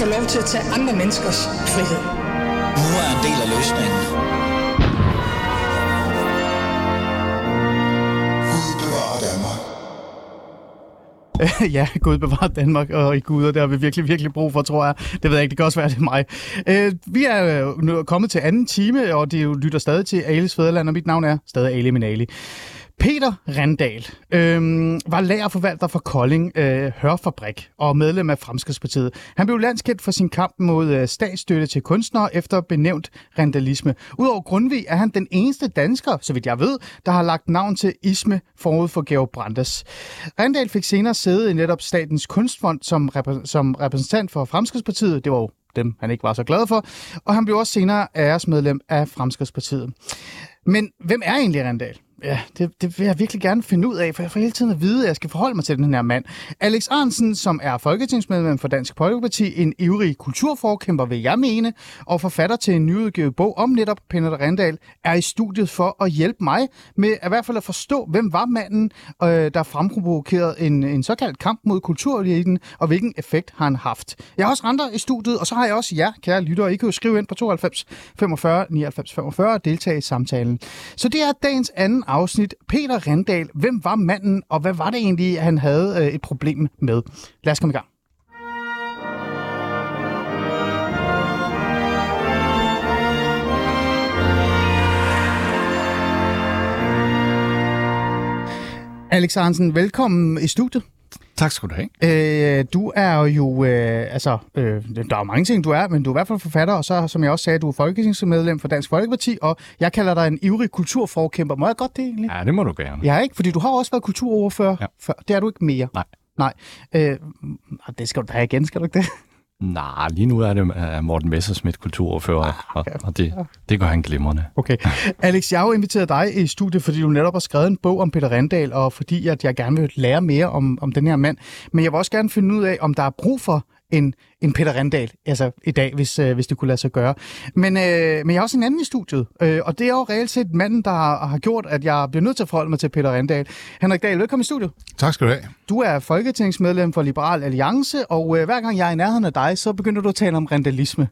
få lov til at tage andre menneskers frihed. Nu er en del af løsningen. ja, Gud bevarer Danmark og i Gud, og det har vi virkelig, virkelig brug for, tror jeg. Det ved jeg ikke, det kan også være, det er mig. Øh, vi er nu kommet til anden time, og det lytter stadig til Alis Fæderland, og mit navn er stadig Ali Minali. Peter Randal øh, var lærerforvalter for Kolding øh, Hørfabrik og medlem af Fremskridspartiet. Han blev landskendt for sin kamp mod øh, statsstøtte til kunstnere efter benævnt randalisme. Udover Grundvig er han den eneste dansker, så vidt jeg ved, der har lagt navn til isme forud for Georg Brandes. Randal fik senere sæde i netop Statens Kunstfond som, repræ- som repræsentant for Fremskridspartiet. Det var jo dem, han ikke var så glad for. Og han blev også senere æresmedlem af Fremskridspartiet. Men hvem er egentlig Randal? Ja, det, det vil jeg virkelig gerne finde ud af, for jeg får hele tiden at vide, at jeg skal forholde mig til den her mand. Alex Arnsen, som er folketingsmedlem for Dansk Folkeparti, en ivrig kulturforkæmper, vil jeg mene, og forfatter til en nyudgivet bog om netop Peter Rendal, er i studiet for at hjælpe mig med at i hvert fald at forstå, hvem var manden, øh, der fremprovokerede en, en såkaldt kamp mod kultureliten, og hvilken effekt har han haft. Jeg har også andre i studiet, og så har jeg også jer, kære lyttere. I kan jo skrive ind på 92 45 99 45 og deltage i samtalen. Så det er dagens anden afsnit. Peter Rendal, hvem var manden, og hvad var det egentlig, han havde øh, et problem med? Lad os komme i gang. Alex Hansen, velkommen i studiet. Tak skal du have. Øh, du er jo, øh, altså, øh, der er mange ting, du er, men du er i hvert fald forfatter, og så, som jeg også sagde, du er folketingsmedlem for Dansk Folkeparti, og jeg kalder dig en ivrig kulturforkæmper. Må jeg godt det egentlig? Ja, det må du gerne. Ja, ikke? Fordi du har også været kulturoverfører Ja. før. Det er du ikke mere. Nej. Nej. Øh, det skal du da igen, skal du ikke det? Nej, lige nu er det uh, Morten Messersmith kulturordfører, okay. og, og det, det gør han glimrende. Okay. Alex, jeg har jo inviteret dig i studiet, fordi du netop har skrevet en bog om Peter Rendal, og fordi at jeg gerne vil lære mere om, om den her mand. Men jeg vil også gerne finde ud af, om der er brug for en, en Peter Rendal altså i dag, hvis, øh, hvis det kunne lade sig gøre. Men, øh, men jeg har også en anden i studiet, øh, og det er jo reelt set manden, der har, har gjort, at jeg bliver nødt til at forholde mig til Peter Rendal. Henrik Dahl, velkommen i studiet. Tak skal du have. Du er folketingsmedlem for Liberal Alliance, og øh, hver gang jeg er i nærheden af dig, så begynder du at tale om randalisme.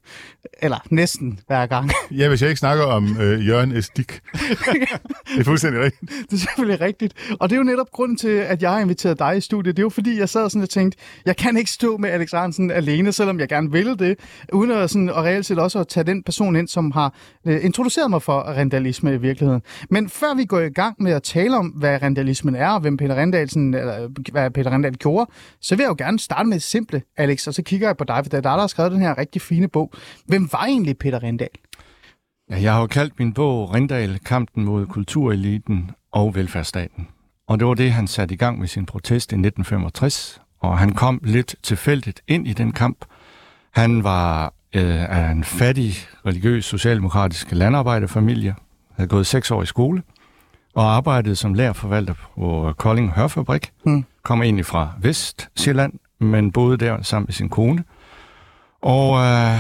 Eller næsten hver gang. Ja, hvis jeg ikke snakker om øh, Jørgen Estik. det er fuldstændig rigtigt. Det er selvfølgelig rigtigt. Og det er jo netop grunden til, at jeg har inviteret dig i studiet. Det er jo fordi, jeg sad sådan og tænkte, jeg kan ikke stå med Alex Arnsen alene, selvom jeg gerne ville det, uden at, sådan, og reelt set også at tage den person ind, som har øh, introduceret mig for randalisme i virkeligheden. Men før vi går i gang med at tale om, hvad randalismen er, og hvem Peter Rendal, sådan, eller, øh, hvad Peter Rendal gjorde, så vil jeg jo gerne starte med det simple, Alex, og så kigger jeg på dig, for der er der har skrevet den her rigtig fine bog. Hvem var egentlig Peter Rendal? Ja, jeg har jo kaldt min bog Rindal, kampen mod kultureliten og velfærdsstaten. Og det var det, han satte i gang med sin protest i 1965, og han kom lidt tilfældigt ind i den kamp. Han var øh, af en fattig, religiøs, socialdemokratisk landarbejderfamilie, havde gået seks år i skole, og arbejdede som lærerforvalter på Kolding Hørfabrik. Hmm. Kom egentlig fra Vestjylland, men boede der sammen med sin kone. Og øh,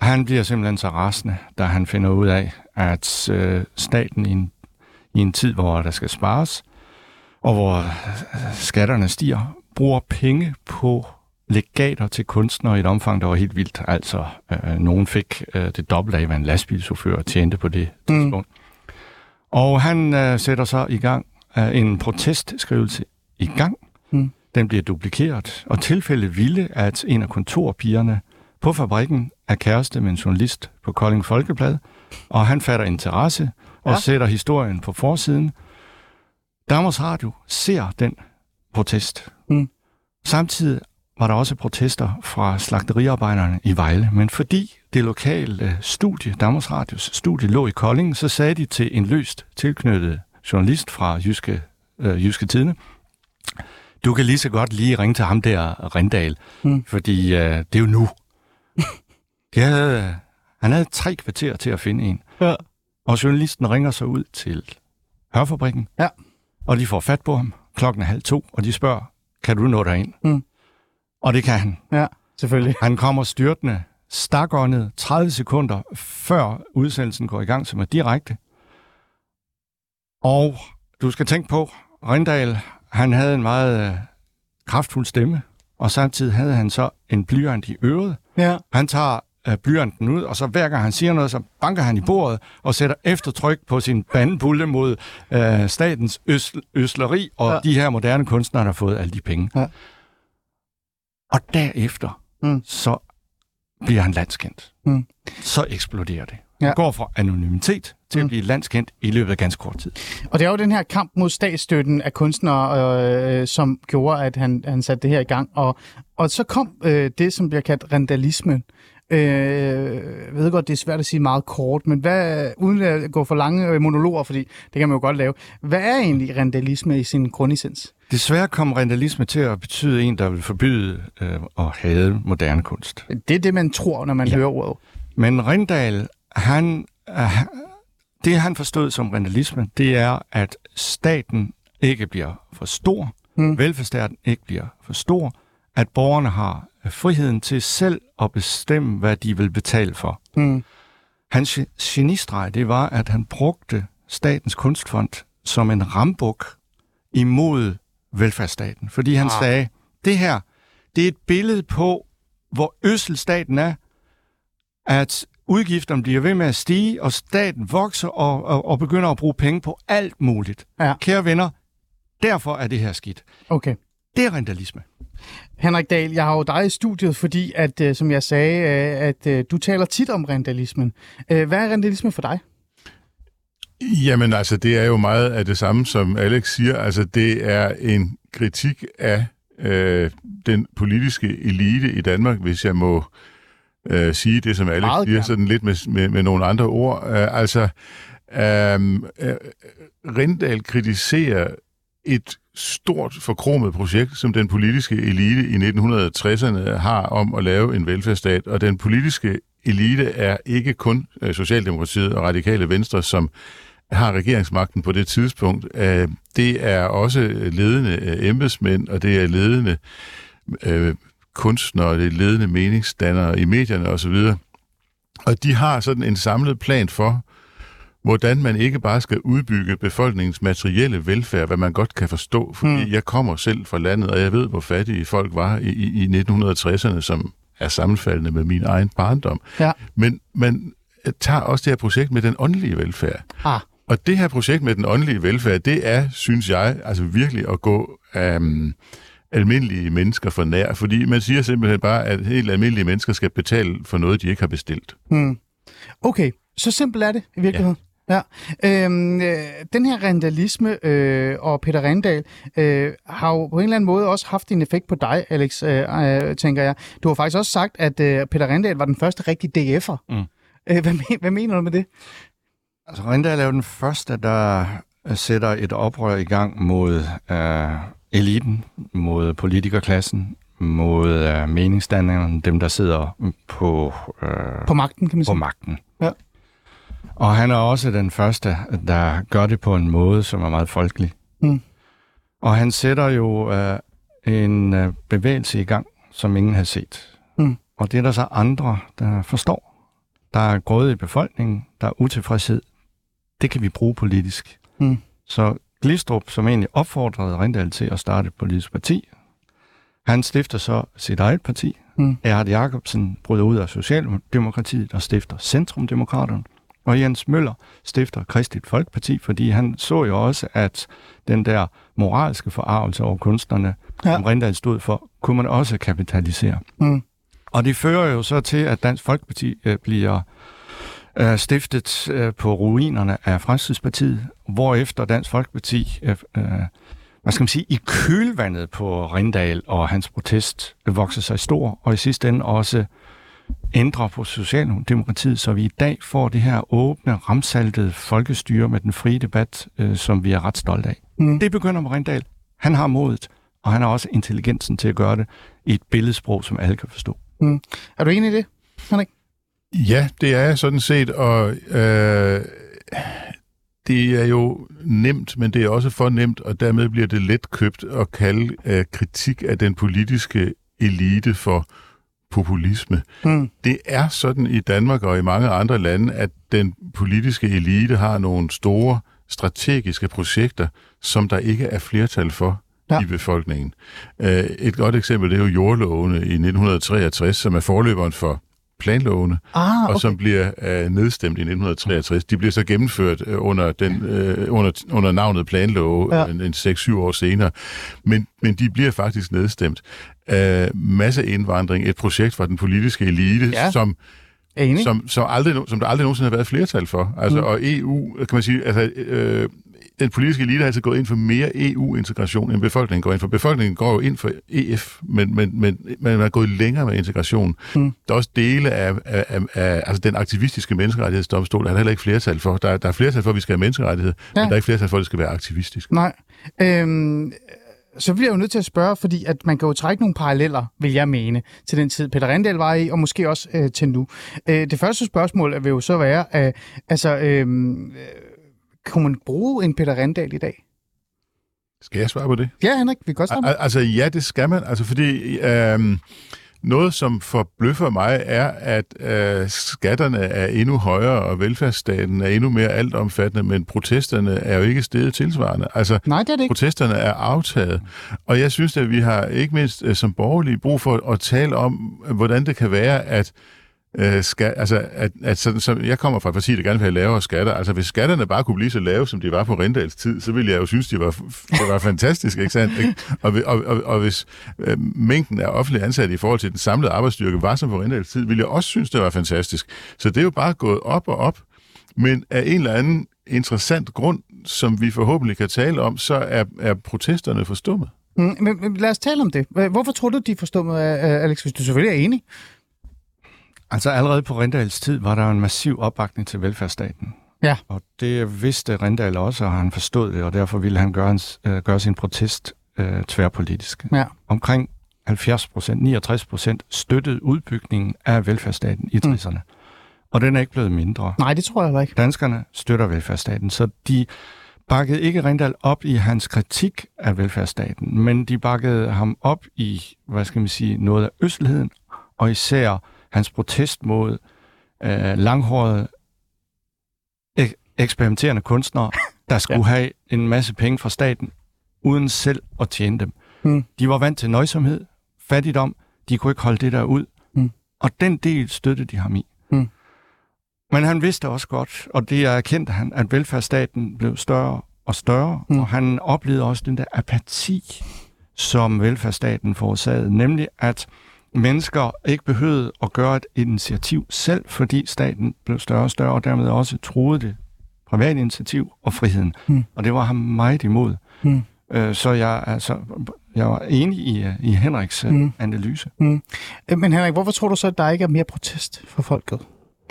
han bliver simpelthen så rasende, da han finder ud af, at øh, staten i en, i en tid, hvor der skal spares, og hvor øh, skatterne stiger, bruger penge på legater til kunstnere i et omfang, der var helt vildt. Altså, øh, nogen fik øh, det dobbelte af, hvad en lastbilchauffør tjente på det Mm. tidspunkt. Og han øh, sætter så i gang øh, en protestskrivelse i gang. Mm. Den bliver duplikeret, og tilfældet ville, at en af kontorpigerne på fabrikken er kæreste med en journalist på Kolding Folkeblad, og han fatter interesse og ja. sætter historien på forsiden. Danmarks Radio ser den protest. Mm. Samtidig var der også protester fra slagteriarbejderne i Vejle, men fordi det lokale studie, Danmarks Radios studie, lå i Kolding, så sagde de til en løst tilknyttet journalist fra Jyske, øh, Jyske Tidene, du kan lige så godt lige ringe til ham der, Rindal, Mm. fordi øh, det er jo nu. De havde, han havde tre kvarter til at finde en. Ja. Og journalisten ringer så ud til Hørfabrikken, Ja. og de får fat på ham klokken er halv to, og de spørger, kan du nå derind? Mm. Og det kan han. Ja, selvfølgelig. Han kommer styrtende, stakåndet 30 sekunder før udsendelsen går i gang, som er direkte. Og du skal tænke på, Rindal, han havde en meget øh, kraftfuld stemme. og samtidig havde han så en blyant i øret. Ja. Han tager øh, blyanten ud, og så hver gang han siger noget, så banker han i bordet og sætter eftertryk på sin bandebulle mod øh, statens øs- øsleri og Ja. de her moderne kunstnere, der har fået alle de penge. Ja. Og derefter, Mm. mm. så bliver han landskendt. Mm. Så eksploderer det. Ja. Går fra anonymitet til Mm. at blive landskendt i løbet af ganske kort tid. Og det er jo den her kamp mod statsstøtten af kunstnere, øh, som gjorde, at han, han satte det her i gang. Og, og så kom øh, det, som bliver kaldt randalismen. Øh, jeg ved godt, det er svært at sige meget kort, men hvad, uden at gå for lange øh, monologer, fordi det kan man jo godt lave. Hvad er egentlig randalisme i sin grundessens? Desværre kom rentalisme til at betyde en, der vil forbyde øh, at have moderne kunst. Det er det, man tror, når man ja. Hører ordet. Men Rindal, han, øh, det han forstod som rentalisme, det er, at staten ikke bliver for stor, mm. velfærdsstaten ikke bliver for stor, at borgerne har friheden til selv at bestemme, hvad de vil betale for. Mm. Hans ge- genistreg, det var, at han brugte statens kunstfond som en rambuk imod velfærdsstaten. Fordi han Ah. sagde, det her, det er et billede på, hvor øsel staten er, at udgifterne bliver ved med at stige, og staten vokser og, og, og begynder at bruge penge på alt muligt. Ja. Kære venner, derfor er det her skidt. Okay. Det er rentalisme. Henrik Dahl, jeg har jo dig i studiet, fordi, at, øh, som jeg sagde, øh, at øh, du taler tit om randalismen. Øh, hvad er randalisme for dig? Jamen altså, det er jo meget af det samme, som Alex siger. Altså, det er en kritik af øh, den politiske elite i Danmark, hvis jeg må øh, sige det, som Alex Meget siger, sådan lidt med, med, med nogle andre ord. Øh, altså, øh, Rindal kritiserer et stort forkromet projekt, som den politiske elite i 1960'erne har om at lave en velfærdsstat, og den politiske elite er ikke kun øh, Socialdemokratiet og Radikale Venstre, som har regeringsmagten på det tidspunkt. Øh, det er også ledende øh, embedsmænd, og det er ledende kunstnere, det er ledende meningsdannere i medierne osv. Og de har sådan en samlet plan for, hvordan man ikke bare skal udbygge befolkningens materielle velfærd, hvad man godt kan forstå, fordi hmm. jeg kommer selv fra landet, og jeg ved, hvor fattige folk var i, i, i 1960'erne, som er sammenfaldende med min egen barndom. Ja. Men man tager også det her projekt med den åndelige velfærd. Ah, Og det her projekt med den åndelige velfærd, det er, synes jeg, altså virkelig at gå um, almindelige mennesker for nær, fordi man siger simpelthen bare, at helt almindelige mennesker skal betale for noget, de ikke har bestilt. hmm. Okay, så simpelt er det i virkeligheden. Ja. Øhm, øh, den her randalisme øh, og Peter Randal øh, har jo på en eller anden måde også haft en effekt på dig, Alex, øh, øh, tænker jeg. Du har faktisk også sagt, at øh, Peter Randal var den første rigtige DF'er. Mm. Øh, hvad, men, hvad mener du med det? Altså, Rindal er jo den første, der øh, sætter et oprør i gang mod øh, eliten, mod politikerklassen, mod øh, meningsdannerne, dem, der sidder på, øh, På magten, kan man på sige. magten. Ja. Og han er også den første, der gør det på en måde, som er meget folkelig. Mm. Og han sætter jo øh, en øh, bevægelse i gang, som ingen har set. Mm. Og det er der så andre, der forstår. Der er gråd i befolkningen, der er utilfredshed. Det kan vi bruge politisk. Mm. Så Glistrup, som egentlig opfordrede Rindal til at starte et politisk parti, han stifter så sit eget parti. Mm. Erhard Jacobsen bryder ud af Socialdemokratiet og stifter Centrumdemokraterne. Og Jens Møller stifter Kristligt Folkeparti, fordi han så jo også, at den der moralske forarvelse over kunstnerne, ja. som Rindal stod for, kunne man også kapitalisere. Mm. Og det fører jo så til, at Dansk Folkeparti øh, bliver øh, stiftet øh, på ruinerne af Fremskridspartiet, hvorefter Dansk Folkeparti, øh, øh, hvad skal man sige, i kølvandet på Rindal og hans protest øh, vokser sig stor, og i sidste ende også ændrer på Socialdemokratiet, så vi i dag får det her åbne, ramsaltede folkestyre med den frie debat, øh, som vi er ret stolte af. Mm. Det begynder med Rindal. Han har modet, og han har også intelligensen til at gøre det i et billedsprog, som alle kan forstå. Er du enig i det, Henrik? Ja, det er jeg sådan set, og øh, det er jo nemt, men det er også for nemt, og dermed bliver det let købt at kalde øh, kritik af den politiske elite for populisme. Mm. Det er sådan i Danmark og i mange andre lande, at den politiske elite har nogle store strategiske projekter, som der ikke er flertal for ja. I befolkningen. Øh, et godt eksempel det er jo jordlovene i 1963, som er forløberen for planlovene, Ah, og okay. som bliver øh, nedstemt i 1963. De bliver så gennemført øh, under, den, øh, under, under navnet planlove ja. en, en 6-7 år senere. Men, men de bliver faktisk nedstemt. Øh, masseindvandring, et projekt fra den politiske elite, Ja. som Enig. som, som, aldrig, som der aldrig nogensinde har været flertal for. Altså, mm. Og EU, kan man sige, altså, øh, den politiske elite har altid gået ind for mere EU-integration, end befolkningen går ind for. Befolkningen går jo ind for EF, men, men, men, men man er gået længere med integration. Mm. Der er også dele af, af, af, af altså den aktivistiske menneskerettighedsdomstol, der er heller ikke flertal for. Der, er- der er flertal for, at vi skal have menneskerettighed. Ja. men der er ikke flertal for, at det skal være aktivistisk. Nej. Øhm, så bliver jeg jo nødt til at spørge, fordi at man kan jo trække nogle paralleller, vil jeg mene, til den tid, Peter Rendal var i, og måske også øh, til nu. Øh, det første spørgsmål vil jo så være, øh, altså, øh, øh, kunne man bruge en Peter Rendal i dag? Skal jeg svare på det? Ja, Henrik, vi kan godt starte. Al- Altså ja, det skal man. Altså fordi øhm, noget, som forbløffer mig, er, at øh, skatterne er endnu højere, og velfærdsstaten er endnu mere altomfattende, men protesterne er jo ikke steget tilsvarende. Altså, Nej, det er det ikke. protesterne er aftaget. Og jeg synes, at vi har ikke mindst øh, som borgerlige brug for at tale om, øh, hvordan det kan være, at øh, skal, altså, at, at sådan, så, jeg kommer fra et parti, der gerne vil have lavere skatter. Altså, hvis skatterne bare kunne blive så lave, som de var på Rindals tid, så ville jeg jo synes, de var, det var fantastisk, ikke sandt? Ikke? Og, og, og, og hvis øh, mængden af offentlige ansatte i forhold til den samlede arbejdsstyrke var som på Rindals tid, ville jeg også synes, det var fantastisk. Så det er jo bare gået op og op. Men af en eller anden interessant grund, som vi forhåbentlig kan tale om, så er, er protesterne forstummet. Mm, men, men lad os tale om det. Hvorfor tror du, de er forstummet, Alex, hvis du selvfølgelig er enig? Altså allerede på Rindals tid var der en massiv opbakning til velfærdsstaten. Ja. Og det vidste Rindal også, og han forstod det, og derfor ville han gøre, hans, øh, gøre sin protest øh, tværpolitisk. Ja. Omkring 70 procent, 69 procent støttede udbygningen af velfærdsstaten i 60'erne. Og den er ikke blevet mindre. Nej, det tror jeg heller ikke. Danskerne støtter velfærdsstaten, så de bakkede ikke Rindal op i hans kritik af velfærdsstaten, men de bakkede ham op i, hvad skal man sige, noget af østligheden, og især hans protest mod øh, langhårede ek- eksperimenterende kunstnere, der skulle ja. have en masse penge fra staten, uden selv at tjene dem. Mm. De var vant til nøjsomhed, fattigdom, de kunne ikke holde det der ud, Mm. og den del støttede de ham i. Mm. Men han vidste også godt, og det erkendte han, at velfærdsstaten blev større og større, mm. og han oplevede også den der apati, som velfærdsstaten forårsagede, nemlig at mennesker ikke behøvede at gøre et initiativ selv, fordi staten blev større og større, og dermed også troede det private initiativ og friheden. Mm. Og det var ham meget imod. Mm. Øh, så jeg, altså, jeg var enig i, øh, i Henriks Mm. mm. analyse. Øh, Men Henrik, hvorfor tror du så, at der ikke er mere protest for folket?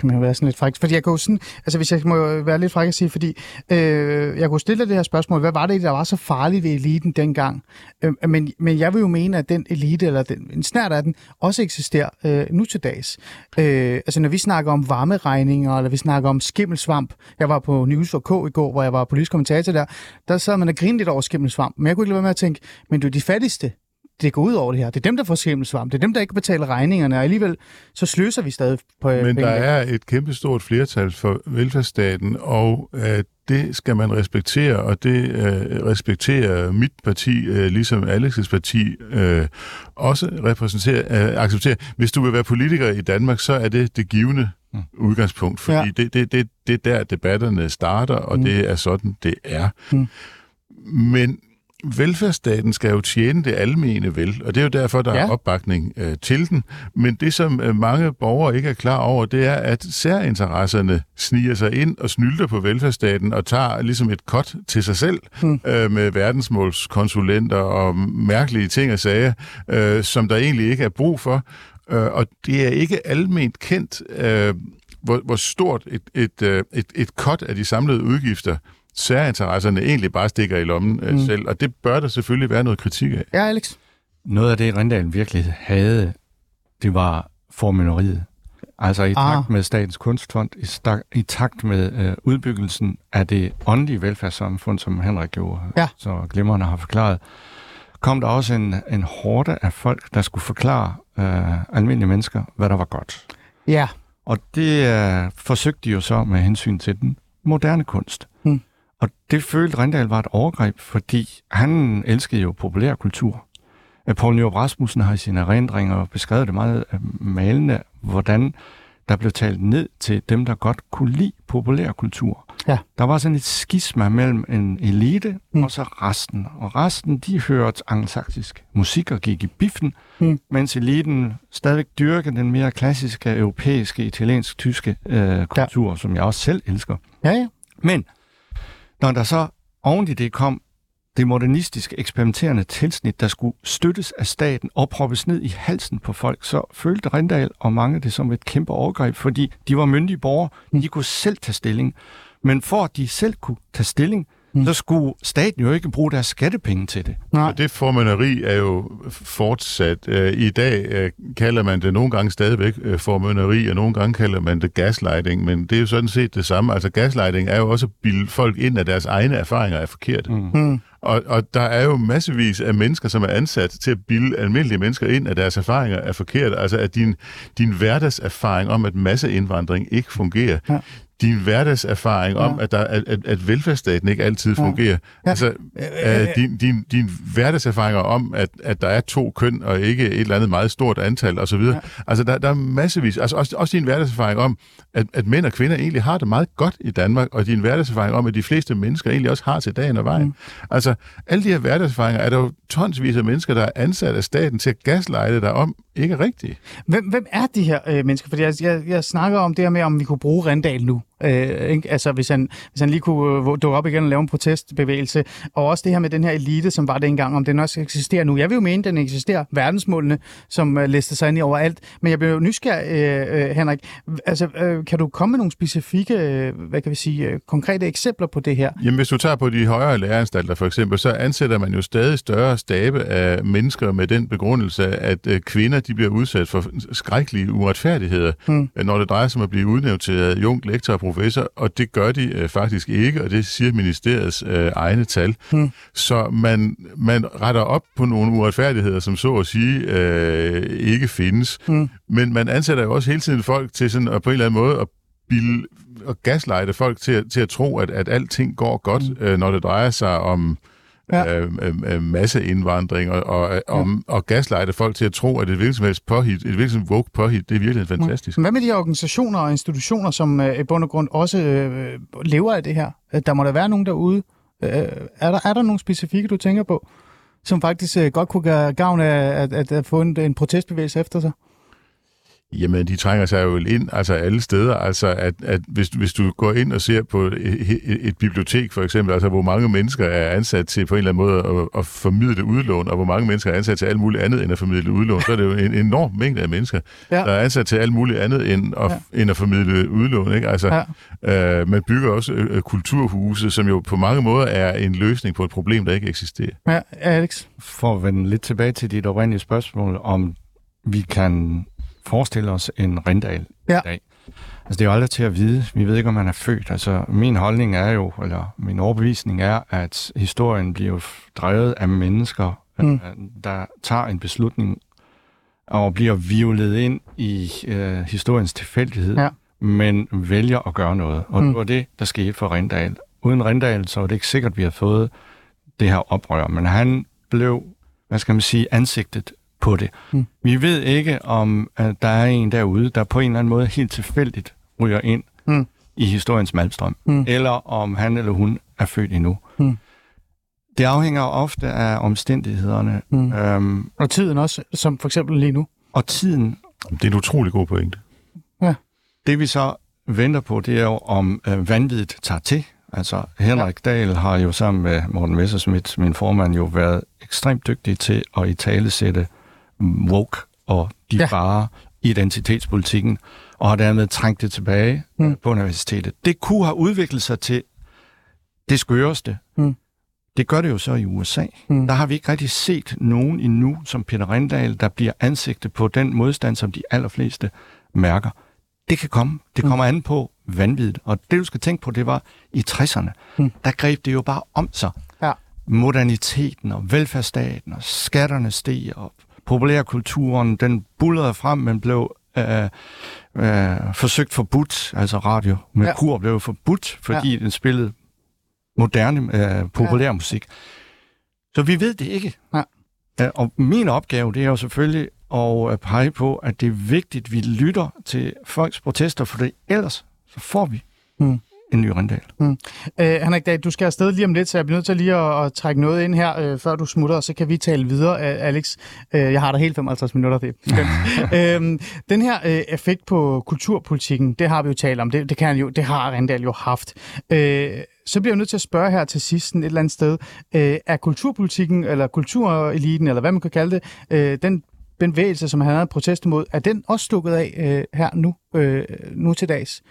Kan man jo være sådan lidt fræk. Fordi jeg kunne sådan, altså hvis jeg må være lidt fræk at sige, fordi øh, jeg kunne stille det her spørgsmål, hvad var det, der var så farligt ved eliten dengang? Øh, men, men jeg vil jo mene, at den elite, eller den, en snært af den, også eksisterer øh, nu til dags. Øh, altså når vi snakker om varmeregninger, eller vi snakker om skimmelsvamp. Jeg var på News K i går, hvor jeg var politisk kommentator der. Der sad man og grinede lidt over skimmelsvamp. Men jeg kunne ikke lade være med at tænke, men du er de fattigste, det går ud over det her. Det er dem, der får skimmelsvamp. Det er dem, der ikke betaler regningerne, og alligevel så sløser vi stadig på øh, Men der pengene. er et kæmpestort flertal for velfærdsstaten, og øh, det skal man respektere, og det øh, respekterer mit parti, øh, ligesom Alex's parti, øh, også repræsenterer, øh, accepterer. Hvis du vil være politiker i Danmark, så er det det givende Mm. udgangspunkt, fordi Ja. det, det, det, det er der, debatterne starter, og mm. det er sådan, det er. Mm. Men velfærdsstaten skal jo tjene det almene vel, og det er jo derfor, der Ja. er opbakning øh, til den. Men det, som øh, mange borgere ikke er klar over, det er, at særinteresserne sniger sig ind og snylter på velfærdsstaten og tager ligesom et kot til sig selv Hmm. øh, med verdensmålskonsulenter og mærkelige ting og sager, øh, som der egentlig ikke er brug for. Øh, og det er ikke alment kendt, øh, hvor, hvor stort et, et, øh, et, et kot af de samlede udgifter særinteresserne egentlig bare stikker i lommen øh, Mm. selv, og det bør der selvfølgelig være noget kritik af. Ja, Alex. Noget af det, Rindal virkelig havde, det var formynderiet. Altså i Ah. takt med Statens Kunstfond, i, stak, i takt med øh, udbyggelsen af det åndelige velfærdssamfund, som Henrik jo Ja. så glimrende har forklaret, kom der også en, en hårde af folk, der skulle forklare øh, almindelige mennesker, hvad der var godt. Ja. Og det øh, forsøgte de jo så med hensyn til den moderne kunst. Og det følte Rindal var et overgreb, fordi han elskede jo populærkultur. Øh, Poul Nyrup Rasmussen har i sine erindringer beskrevet det meget øh, malende, hvordan der blev talt ned til dem, der godt kunne lide populærkultur. Ja. Der var sådan et skisma mellem en elite mm. og så resten. Og resten, de hørte angelsaksisk musik og gik i biffen, mm. mens eliten stadigvæk dyrkede den mere klassiske, europæiske, italiensk-tyske øh, kultur, ja. som jeg også selv elsker. Ja, ja. Men når der så oven i det kom det modernistiske eksperimenterende tilsnit, der skulle støttes af staten og proppes ned i halsen på folk, så følte Rindal og mange det som et kæmpe overgreb, fordi de var myndige borgere, de kunne selv tage stilling. Men for at de selv kunne tage stilling, mm. så skulle staten jo ikke bruge deres skattepenge til det. Nej. Og det formynderi er jo fortsat. Øh, I dag øh, kalder man det nogle gange stadigvæk øh, formynderi, og nogle gange kalder man det gaslighting, men det er jo sådan set det samme. Altså gaslighting er jo også at bilde folk ind, at deres egne erfaringer er forkerte. Mm. Mm. Og, og der er jo massevis af mennesker, som er ansat til at bilde almindelige mennesker ind, at deres erfaringer er forkerte. Altså at din, din hverdagserfaring om, at masseindvandring ikke fungerer, ja din hverdagserfaring ja. om, at, der, at, at, at velfærdsstaten ikke altid ja. fungerer. Ja. Altså, uh, din, din, din hverdagserfaringer om, at, at der er to køn, og ikke et eller andet meget stort antal osv. Ja. Altså, der, der er massevis. Altså, også, også din hverdagserfaring om, at, at mænd og kvinder egentlig har det meget godt i Danmark, og din hverdagserfaring om, at de fleste mennesker egentlig også har til dagen og vejen. Mm. Altså, alle de her hverdagserfaringer er der jo tonsvis af mennesker, der er ansat af staten til at gaslejde dig om, ikke er rigtigt. Hvem, hvem er de her øh, mennesker? Fordi jeg, jeg, jeg snakker om det her med, om vi kunne bruge Rendal nu. Øh, ikke? Altså, hvis han, hvis han lige kunne øh, dukke op igen og lave en protestbevægelse. Og også det her med den her elite, som var dengang, om den også eksisterer nu. Jeg vil jo mene, den eksisterer. Verdensmålene, som øh, sig ind i overalt. Men jeg bliver jo nysgerrig, øh, øh, Henrik. Altså, øh, kan du komme med nogle specifikke, øh, hvad kan vi sige, øh, konkrete eksempler på det her? Jamen, hvis du tager på de højere læreanstalter for eksempel, så ansætter man jo stadig større stabe af mennesker med den begrundelse, at øh, kvinder de bliver udsat for skrækkelige uretfærdigheder, hmm. når det drejer sig om at blive udnævnt til jung lektor professor, og det gør de øh, faktisk ikke, og det siger ministeriets øh, egne tal. Hmm. Så man, man retter op på nogle uretfærdigheder, som så at sige øh, ikke findes. Hmm. Men man ansætter jo også hele tiden folk til sådan, at på en eller anden måde at bilde og gaslighte folk til, til at tro, at, at alting går godt, mm. øh, når det drejer sig om ja. øh, øh, øh masseindvandring og, og, og, ja. og gaslighte folk til at tro, at et hvilket som helst påhit, et hvilket som woke påhit, det er virkelig fantastisk. Hvad med de organisationer og institutioner, som øh, i bund og grund også øh, lever af det her? Øh, der må der være nogen derude. Øh, er, der, er der nogle specifikke, du tænker på, som faktisk øh, godt kunne gøre gavn af at, at, at få en, en protestbevægelse efter sig? Jamen, de trænger sig jo ind altså alle steder. Altså, at, at hvis, hvis du går ind og ser på et, et bibliotek, for eksempel, altså hvor mange mennesker er ansat til på en eller anden måde at, at formidle udlån, og hvor mange mennesker er ansat til alt muligt andet end at formidle udlån, så er det jo en enorm mængde af mennesker, ja. der er ansat til alt muligt andet end at, ja. end at formidle udlån. Ikke? Altså, ja. øh, man bygger også øh, kulturhuse, som jo på mange måder er en løsning på et problem, der ikke eksisterer. Ja, Alex? For at vende lidt tilbage til dit oprindelige spørgsmål, om vi kan forestille os en Rindal ja. i dag. Altså, det er jo aldrig til at vide. Vi ved ikke, om man er født. Altså, min holdning er jo, eller min overbevisning er, at historien bliver drevet af mennesker, mm. Øh, der tager en beslutning og bliver violet ind i øh, historiens tilfældighed, ja. men vælger at gøre noget. Og mm. det var det, der skete for Rindal. Uden Rindal, så var det ikke sikkert, at vi havde fået det her oprør. Men han blev, hvad skal man sige, ansigtet på det. Mm. Vi ved ikke, om at der er en derude, der på en eller anden måde helt tilfældigt ryger ind mm. i historiens malstrøm, mm. eller om han eller hun er født endnu. Mm. Det afhænger ofte af omstændighederne. Mm. Øhm, og tiden også, som for eksempel lige nu. Og tiden. Det er en utrolig god pointe. Ja. Det vi så venter på, det er jo, om øh, vanvittigt tager til. Altså, Henrik ja. Dahl har jo sammen med Morten Messerschmidt, min formand, jo været ekstremt dygtig til at i tale sætte woke og de ja. farer identitetspolitikken, og har dermed trængt det tilbage mm. på universitetet. Det kunne have udviklet sig til det skøreste. Mm. Det gør det jo så i USA. Mm. Der har vi ikke rigtig set nogen endnu, som Peter Rindal, der bliver ansigtet på den modstand, som de allerfleste mærker. Det kan komme. Det mm. kommer an på vanvittigt. Og det, du skal tænke på, det var i 60'erne. Mm. Der greb det jo bare om sig. Ja. Moderniteten og velfærdsstaten og skatterne steg og populærkulturen, den bullerede frem, men blev øh, øh, forsøgt forbudt, altså radio med ja. kur blev forbudt, fordi ja. den spillede moderne øh, populær musik. Så vi ved det ikke. Ja. Ja, og min opgave, det er jo selvfølgelig at øh, pege på, at det er vigtigt, at vi lytter til folks protester, for det ellers så får vi Mm. En ny Rindal. Øh, Henrik Dahl, du skal afsted lige om lidt, så jeg bliver nødt til lige at, at trække noget ind her, øh, før du smutter, og så kan vi tale videre, Alex. Øh, jeg har der helt 55 minutter, det er øhm, den her øh, effekt på kulturpolitikken, det har vi jo talt om, det, det, kan jo, det har Rindal jo haft. Øh, så bliver jeg nødt til at spørge her til sidst et eller andet sted, øh, er kulturpolitikken, eller kultureliten, eller hvad man kan kalde det, øh, den bevægelse, som han havde protest imod, er den også stukket af øh, her nu, øh, nu til dags?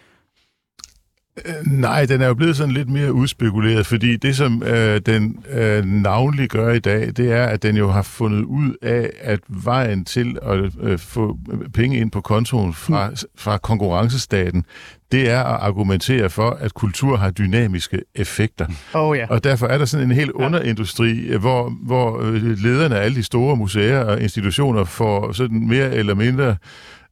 Nej, den er jo blevet sådan lidt mere udspekuleret, fordi det, som øh, den øh, navnlig gør i dag, det er, at den jo har fundet ud af, at vejen til at øh, få penge ind på kontoen fra, fra konkurrencestaten, det er at argumentere for, at kultur har dynamiske effekter. Oh, ja. Og derfor er der sådan en helt underindustri, hvor, hvor øh, lederne af alle de store museer og institutioner får sådan mere eller mindre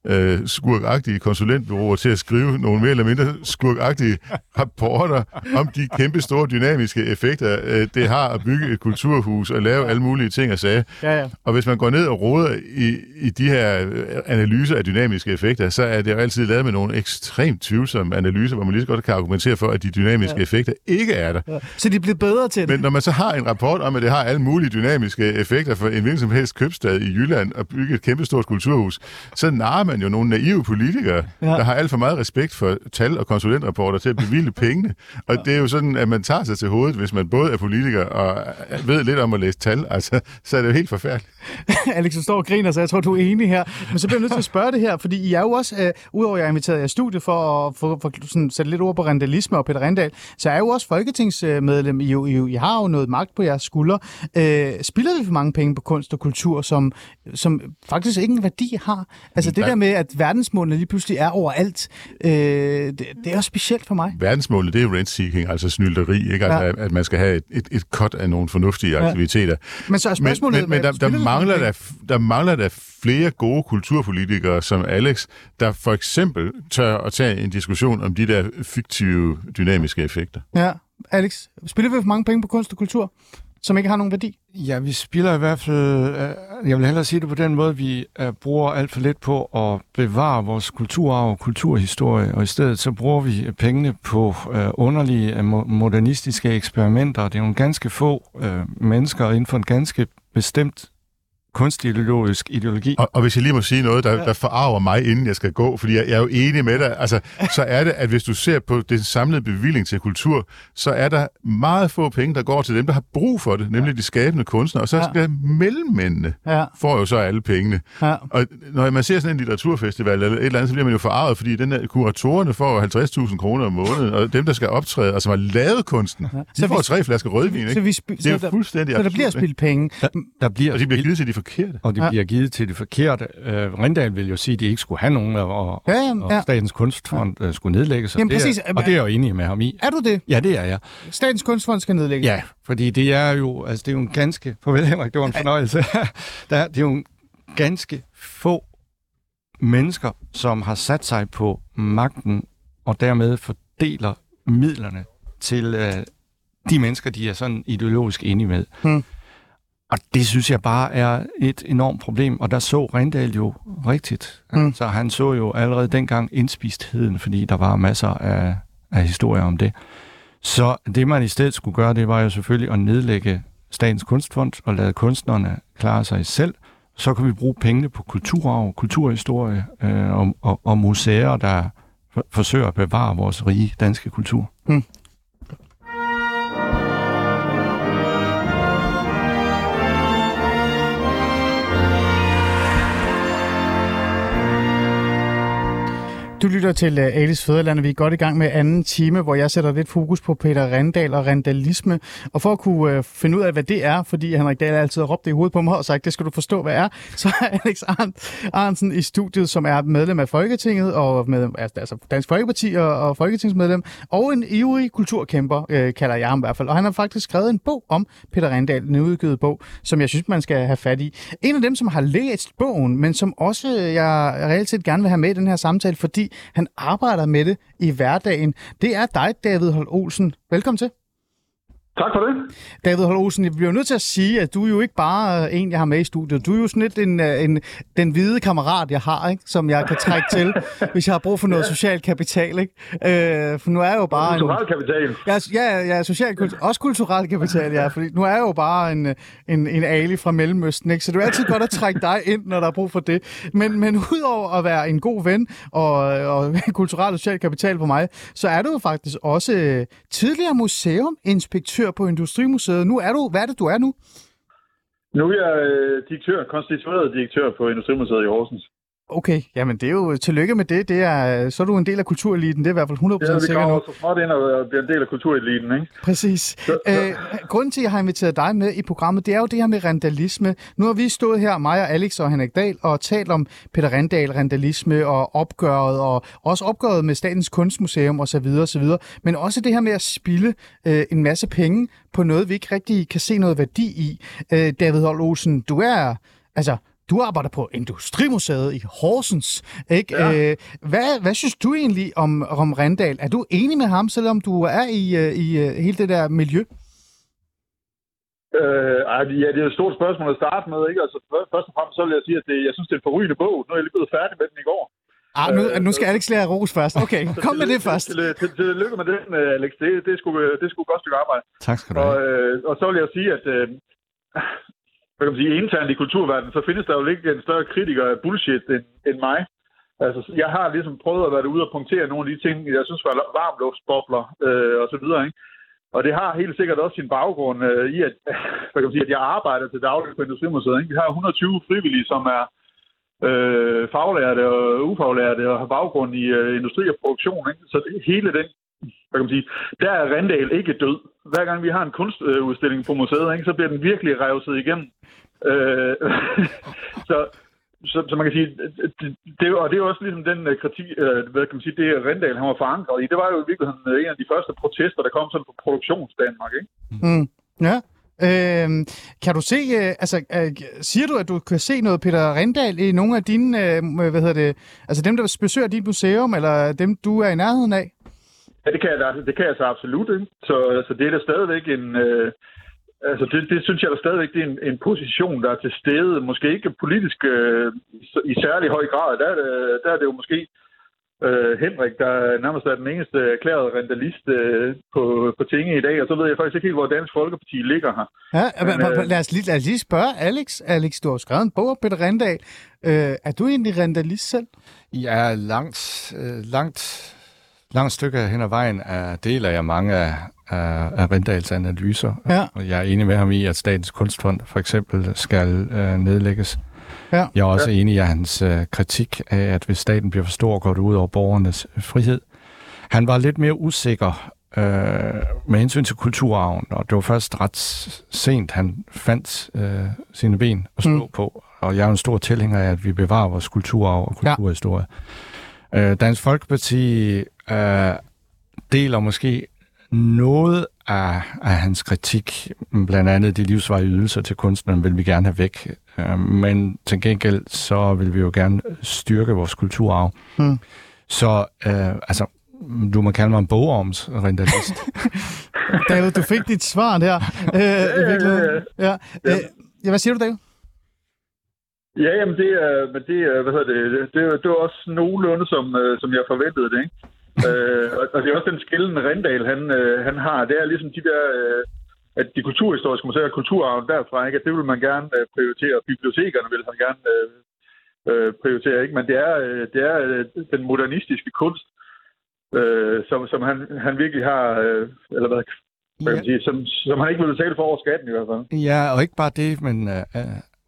øh, skurkagtige konsulentbyråer til at skrive nogle mere eller mindre skurkagtige rapporter om de kæmpe store dynamiske effekter, øh, det har at bygge et kulturhus og lave alle mulige ting og sager. Ja, ja. Og hvis man går ned og roder i, i de her øh, analyser af dynamiske effekter, så er det jo altid lavet med nogle ekstremt tvivlsomme analyser, hvor man lige så godt kan argumentere for, at de dynamiske ja. effekter ikke er der. Ja. Så de er blevet bedre til det? Men når man så har en rapport om, at det har alle mulige dynamiske effekter for en hvilken som helst købstad i Jylland at bygge et kæmpestort kulturhus, så narer man jo nogle naive politikere, ja. der har alt for meget respekt for tal- og konsulentrapporter til at bevilge pengene. Og det er jo sådan, at man tager sig til hovedet, hvis man både er politiker og ved lidt om at læse tal. Altså, så er det jo helt forfærdeligt. Alex, du står og griner, så jeg tror, du er enig her. Men så bliver jeg nødt til at spørge det her, fordi I er jo også, øh, udover at jeg har inviteret jer i studiet for at for, for, sådan, sætte lidt ord på rentalisme og Peter Rendal, så er jeg jo også folketingsmedlem. I, I, jo- I har jo noget magt på jeres skuldre. Øh, spilder vi for mange penge på kunst og kultur, som, som faktisk ingen værdi har? Altså det Nej. der med, at verdensmålene lige pludselig er overalt, øh, det, det er også specielt for mig. Verdensmålet, det er jo rent-seeking, altså snylderi, ikke? Altså, Ja. at, at man skal have et, et, et cut af nogle fornuftige Ja. aktiviteter. Men så er Men, spørgsmålet... men, men der, der, vi for mangler der, der mangler der flere gode kulturpolitikere som Alex, der for eksempel tør at tage en diskussion om de der fiktive dynamiske effekter. Ja, Alex, spiller vi for mange penge på kunst og kultur, som ikke har nogen værdi? Ja, vi spiller i hvert fald, øh, jeg vil hellere sige det på den måde, vi øh, bruger alt for lidt på at bevare vores kulturarv og kulturhistorie, og i stedet så bruger vi pengene på øh, underlige mo- modernistiske eksperimenter. Det er nogle ganske få mennesker inden for en ganske bestemt kunstideologisk ideologi. Og, og hvis jeg lige må sige noget, der, der forarver mig, inden jeg skal gå, fordi jeg, jeg er jo enig med dig, altså, så er det, at hvis du ser på den samlede bevilling til kultur, så er der meget få penge, der går til dem, der har brug for det, nemlig de skabende kunstnere, og så Ja. skal mellemmændene Ja, får jo så alle pengene. ja. Og når man ser sådan en litteraturfestival eller et eller andet, så bliver man jo forarvet, fordi den der, kuratorerne får jo 50.000 kroner om måneden, og dem, der skal optræde, og som har lavet kunsten, ja. Så de får vi- tre flasker rødvin, Så, ikke? vi sp- Det er jo så, der, fuldstændig så der absurd, bliver spildt penge. Der, der bliver Og de bliver givet til de forkerte. og det Ja. ja. bliver givet til det forkerte. Øh, Rindal vil jo sige, at de ikke skulle have nogen, og, Ja, ja, og ja. Statens Kunstfond øh, skulle nedlægges. og Jamen, det præcis. Er, og det er jeg jo enig med ham i. Er du det? Ja, det er jeg. Statens Kunstfond skal nedlægges. Ja, fordi det er jo, altså det er jo en ganske, farvel Henrik, det var en fornøjelse. Der, er- det er jo en ganske få mennesker, som har sat sig på magten, og dermed fordeler midlerne til øh, de mennesker, de er sådan ideologisk enige med. Hmm. Og det synes jeg bare er et enormt problem, og der så Rindal jo rigtigt. Hmm. Så han så jo allerede dengang indspistheden, fordi der var masser af, af historier om det. Så det, man i stedet skulle gøre, det var jo selvfølgelig at nedlægge Statens Kunstfond og lade kunstnerne klare sig selv. Så kan vi bruge pengene på kulturarv, kulturhistorie øh, og, og, og museer, der for, forsøger at bevare vores rige danske kultur. Du lytter til øh, Alice Fæderland, og vi er godt i gang med anden time, hvor jeg sætter lidt fokus på Peter Rendal og rendalisme. Og for at kunne øh, finde ud af, hvad det er, fordi Henrik Dahl altid har råbt det i hovedet på mig og sagt, det skal du forstå, hvad er, så er Alex Arndt, Arnsen i studiet, som er medlem af Folketinget, og med, altså, altså Dansk Folkeparti og, og folketingsmedlem, og en ivrig kulturkæmper, øh, kalder jeg ham i hvert fald. Og han har faktisk skrevet en bog om Peter Rendal, en udgivet bog, som jeg synes, man skal have fat i. En af dem, som har læst bogen, men som også jeg reelt set gerne vil have med i den her samtale, fordi han arbejder med det i hverdagen. Det er dig, David Holt Olsen. Velkommen til. Tak for det. David Holm Olsen, jeg bliver nødt til at sige, at du er jo ikke bare øh, en, jeg har med i studiet. Du er jo sådan lidt en, øh, en, den hvide kammerat, jeg har, ikke? som jeg kan trække til, hvis jeg har brug for noget social kapital. Ikke? Øh, for nu er jeg jo bare... Kulturel kapital. Ja, ja, ja social, også kulturel kapital, ja. Fordi nu er jeg jo bare en, en, en ali fra Mellemøsten, ikke? så det er altid godt at trække dig ind, når der er brug for det. Men, men udover at være en god ven og, og kulturel og social kapital for mig, så er du jo faktisk også tidligere museuminspektør på Industrimuseet. Nu er du, hvad er det, du er nu? Nu er jeg øh, direktør, konstitueret direktør på Industrimuseet i Horsens. Okay, jamen det er jo tillykke med det. det er, så er du en del af kultureliten, det er i hvert fald 100% Ja, vi sikkert kommer også småt ind og bliver en del af kultureliten, ikke? Præcis. Øh, grunden til, at jeg har inviteret dig med i programmet, det er jo det her med randalisme. Nu har vi stået her, mig og Alex og Henrik Dahl, og talt om Peter Randal, randalisme og opgøret, og også opgøret med Statens Kunstmuseum osv. osv. Men også det her med at spille øh, en masse penge på noget, vi ikke rigtig kan se noget værdi i. Øh, David Holt Olsen, du er... Altså, du arbejder på Industrimuseet i Horsens, ikke? Ja. Øh, hvad, hvad synes du egentlig om, om Randal? Er du enig med ham, selvom du er i, øh, i øh, hele det der miljø? Øh, ja, det er et stort spørgsmål at starte med, ikke? Altså, før- først og fremmest så vil jeg sige, at det, jeg synes, det er en forrygende bog. Nu er jeg lige blevet færdig med den i går. Ah, nu, Øh, nu skal Alex lære ros først. Okay, kom med det først. Til, til, til, lykke med den, Alex. Det, det, er sgu, det er sgu et godt stykke arbejde. Tak skal du Og, have. øh, og så vil jeg sige, at øh, hvad kan man sige, internt i kulturverdenen, så findes der jo ikke en større kritiker af bullshit end, end mig. Altså, jeg har ligesom prøvet at være ude og punktere nogle af de ting, jeg synes var varmluftsbobler øh, og så videre, ikke? Og det har helt sikkert også sin baggrund øh, i, at, hvad kan man sige, at jeg arbejder til daglig på Industrimuseet. Ikke? Vi har 120 frivillige, som er øh, faglærte og ufaglærte og har baggrund i øh, industri og produktion. Ikke? Så det, hele den, hvad kan man sige, der er Rendal ikke død. Hver gang vi har en kunstudstilling på museet, ikke, så bliver den virkelig revset igennem. Øh, så, så, så man kan sige, det, det, og det er jo også ligesom den øh, kritik, øh, hvad kan man sige, det Rendal han var forankret i. Det var jo i virkeligheden øh, en af de første protester, der kom sådan på produktionsdanmark, ikke? Mm. Ja. Øh, kan du se, øh, altså, øh, siger du, at du kan se noget Peter Rindal i nogle af dine, øh, hvad hedder det, altså dem, der besøger dit museum, eller dem, du er i nærheden af? Ja, det kan jeg, da- det kan jeg så absolut, ikke? Så, så det er da stadigvæk en... Øh, altså, det, det synes jeg da stadigvæk, det er en, en position, der er til stede. Måske ikke politisk øh, i- særlig høj grad. Der er det, der er det jo måske øh, Henrik, der nærmest er den eneste erklærede rentalist øh, på, på tinge i dag. Og så ved jeg faktisk ikke helt, hvor Dansk Folkeparti ligger her. Ja, Men, men, øh, lad, os lige, lad os lige spørge Alex. Alex, du har skrevet en bog om Peter Rindal. Øh, er du egentlig rentalist selv? Ja, langt, øh, langt, langt stykke hen ad vejen er, deler jeg mange af, af, af Rindals analyser. Ja. Og jeg er enig med ham i, at Statens Kunstfond for eksempel skal øh, nedlægges. Ja. Jeg er også ja. enig i hans øh, kritik af, at hvis staten bliver for stor, går det ud over borgernes øh, frihed. Han var lidt mere usikker øh, med hensyn til kulturarven, og det var først ret sent, han fandt øh, sine ben at stå Mm. på. Og jeg er en stor tilhænger af, at vi bevarer vores kulturarv og kulturhistorie. Ja. Øh, Dansk Folkeparti øh, deler måske noget af, af hans kritik, blandt andet de livsvarige ydelser til kunstneren, vil vi gerne have væk. Øh, Men til gengæld, så vil vi jo gerne styrke vores kulturarv. Mm. Så øh, altså, du må kalde mig en bogormsrentalist. David, du fik dit svar der. Øh, i virkeligheden. Ja. Øh, ja, hvad siger du, David? Ja, jamen det er, men det er, hvad hedder det, det, er- det var også nogenlunde, som, øh, som jeg forventede det, ikke? Øh, og, det er også den skillende Rendal, han, øh, han har. Det er ligesom de der, øh, at de kulturhistoriske museer og kulturarven derfra, ikke? At det vil man gerne øh, prioritere, bibliotekerne vil man gerne øh, øh, prioritere, ikke? Men det er, øh, det er øh, den modernistiske kunst, øh, som, som han, han virkelig har, øh, eller hvad, man sige, som, som han ikke vil betale for over skatten i hvert fald. Ja, og ikke bare det, men uh,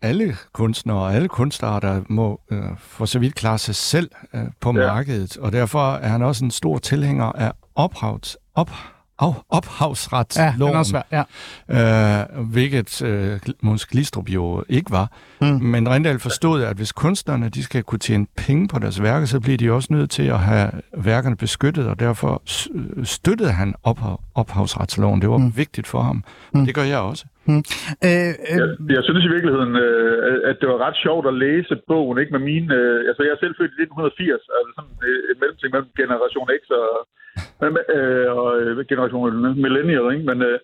alle kunstnere og alle kunstarter må uh, for så vidt klare sig selv uh, på ja. markedet, og derfor er han også en stor tilhænger af ophavs, op, af, Ja, ophavsretsloven, er også svær. Ja. øh, hvilket øh, Måns Glistrup jo ikke var. Mm. Men Rindal forstod, at hvis kunstnerne de skal kunne tjene penge på deres værker, så bliver de også nødt til at have værkerne beskyttet, og derfor s- støttede han ophav, ophavsretsloven. Det var mm. vigtigt for ham. Mm. Det gør jeg også. Øh, øh, Jeg, jeg synes i virkeligheden, øh, at det var ret sjovt at læse bogen, ikke med mine... Øh, altså, jeg er selv født i 1980, altså sådan øh, et mellemting mellem generation X og, øh, og øh, generation millennial, ikke? Men, øh,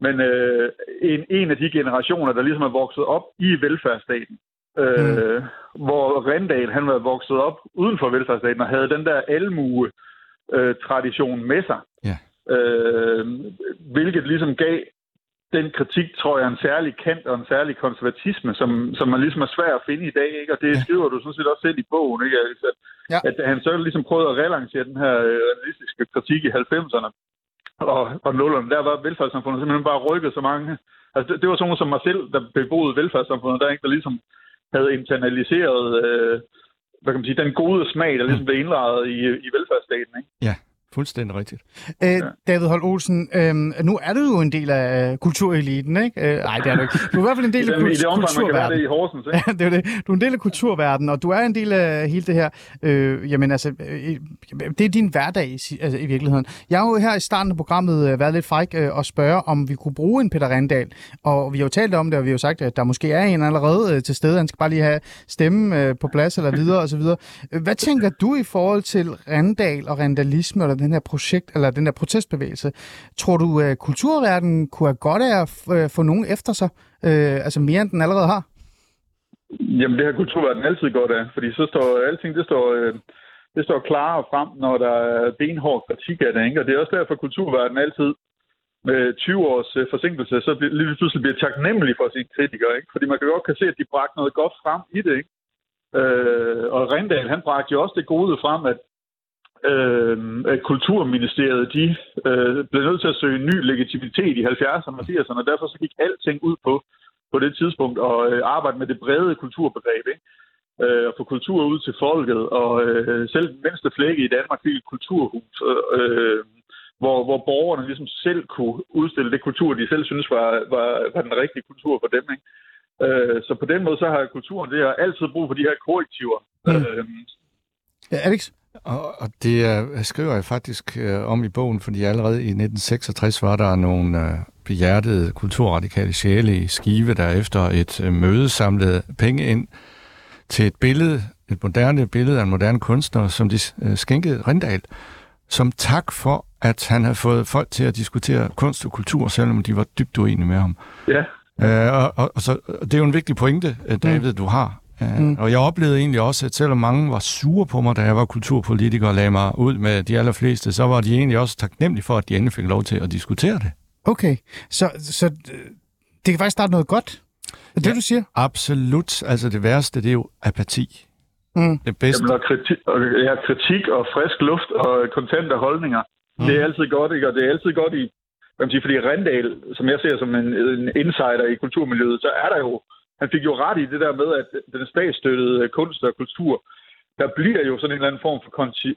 men øh, en, en af de generationer, der ligesom er vokset op i velfærdsstaten, øh, mm. hvor Rendal han var vokset op uden for velfærdsstaten og havde den der almue øh, tradition med sig. Ja. Øh, hvilket ligesom gav den kritik, tror jeg, en særlig kant og en særlig konservatisme, som, som man ligesom er svær at finde i dag, ikke? Og det skriver du sådan set også selv i bogen, ikke? Altså, Ja. At han så ligesom prøvede at relancere den her øh, realistiske kritik i 90'erne og, og 0'erne. Der var velfærdssamfundet simpelthen bare rykket så mange. Altså, det, det var sådan nogen som mig selv, der beboede velfærdssamfundet, der ikke der ligesom havde internaliseret øh, hvad kan man sige, den gode smag, der ligesom blev indlejet i, i velfærdsstaten. Ikke? Ja, fuldstændig rigtigt. Øh, David Holt Olsen, øh, nu er du jo en del af kultureliten, ikke? Øh, nej, det er du ikke. Du er i hvert fald en del af den, I kul- det omfang, man kan være det kulturverdenen. i Horsens. Ikke? Ja, det er det. Du er en del af kulturverdenen, og du er en del af hele det her. Øh, jamen altså, øh, det er din hverdag altså, i virkeligheden. Jeg har jo her i starten af programmet øh, været lidt fræk øh, og spørge, om vi kunne bruge en Peter Rendal. Og vi har jo talt om det, og vi har jo sagt, at der måske er en allerede øh, til stede. Han skal bare lige have stemme øh, på plads eller videre og så videre. Øh, Hvad tænker du i forhold til Rendal og rendalisme, eller den her projekt, eller den her protestbevægelse? Tror du, at kulturverdenen kunne have godt af at øh, få nogen efter sig? Øh, altså mere, end den allerede har? Jamen, det har kulturverdenen altid godt af, fordi så står alting, det står, øh, det står klarere frem, når der er benhård kritik af det, ikke? Og det er også derfor, at kulturverdenen altid med 20 års øh, forsinkelse, så bliver- lige pludselig bliver taknemmelig for sine kritikere, ikke? Fordi man kan godt kan se, at de bragte noget godt frem i det, ikke? Øh, og Rendal, han bragte jo også det gode frem, at, øh, at Kulturministeriet, de øh, blev nødt til at søge ny legitimitet i 70'erne og 80'erne, og derfor så gik alting ud på, på det tidspunkt at øh, arbejde med det brede kulturbegreb, ikke? Øh, at få kultur ud til folket, og øh, selv den mindste flække i Danmark fik et kulturhus, øh, hvor, hvor borgerne ligesom selv kunne udstille det kultur, de selv synes var, var, var den rigtige kultur for dem. Ikke? Øh, så på den måde, så har kulturen det har altid brug for de her korrektiver. Mm. Øh, Ja, Alex? Og, og det er, skriver jeg faktisk øh, om i bogen, fordi allerede i 1966 var der nogle øh, behjertede kulturradikale sjæle i Skive, der efter et øh, møde samlede penge ind til et billede, et moderne billede af en moderne kunstner, som de øh, skænkede Rindal, som tak for, at han havde fået folk til at diskutere kunst og kultur, selvom de var dybt uenige med ham. ja, Øh, og, og, og så, det er jo en vigtig pointe, øh, David, du har. Mm. Og jeg oplevede egentlig også, at selvom mange var sure på mig, da jeg var kulturpolitiker og lagde mig ud med de allerfleste, så var de egentlig også taknemmelige for, at de endelig fik lov til at diskutere det. Okay, så, så øh, det kan faktisk starte noget godt. Er det, Ja. du siger? Absolut. Altså det værste, det er jo apati. Mm. Det bedste. Jamen, og kritik, og, ja, kritik og frisk luft og kontante holdninger, mm. det er altid godt, ikke? Og det er altid godt i, hvad man siger, fordi Rendal, som jeg ser som en, en insider i kulturmiljøet, så er der jo, han fik jo ret i det der med, at den statsstøttede kunst og kultur, der bliver jo sådan en eller anden form for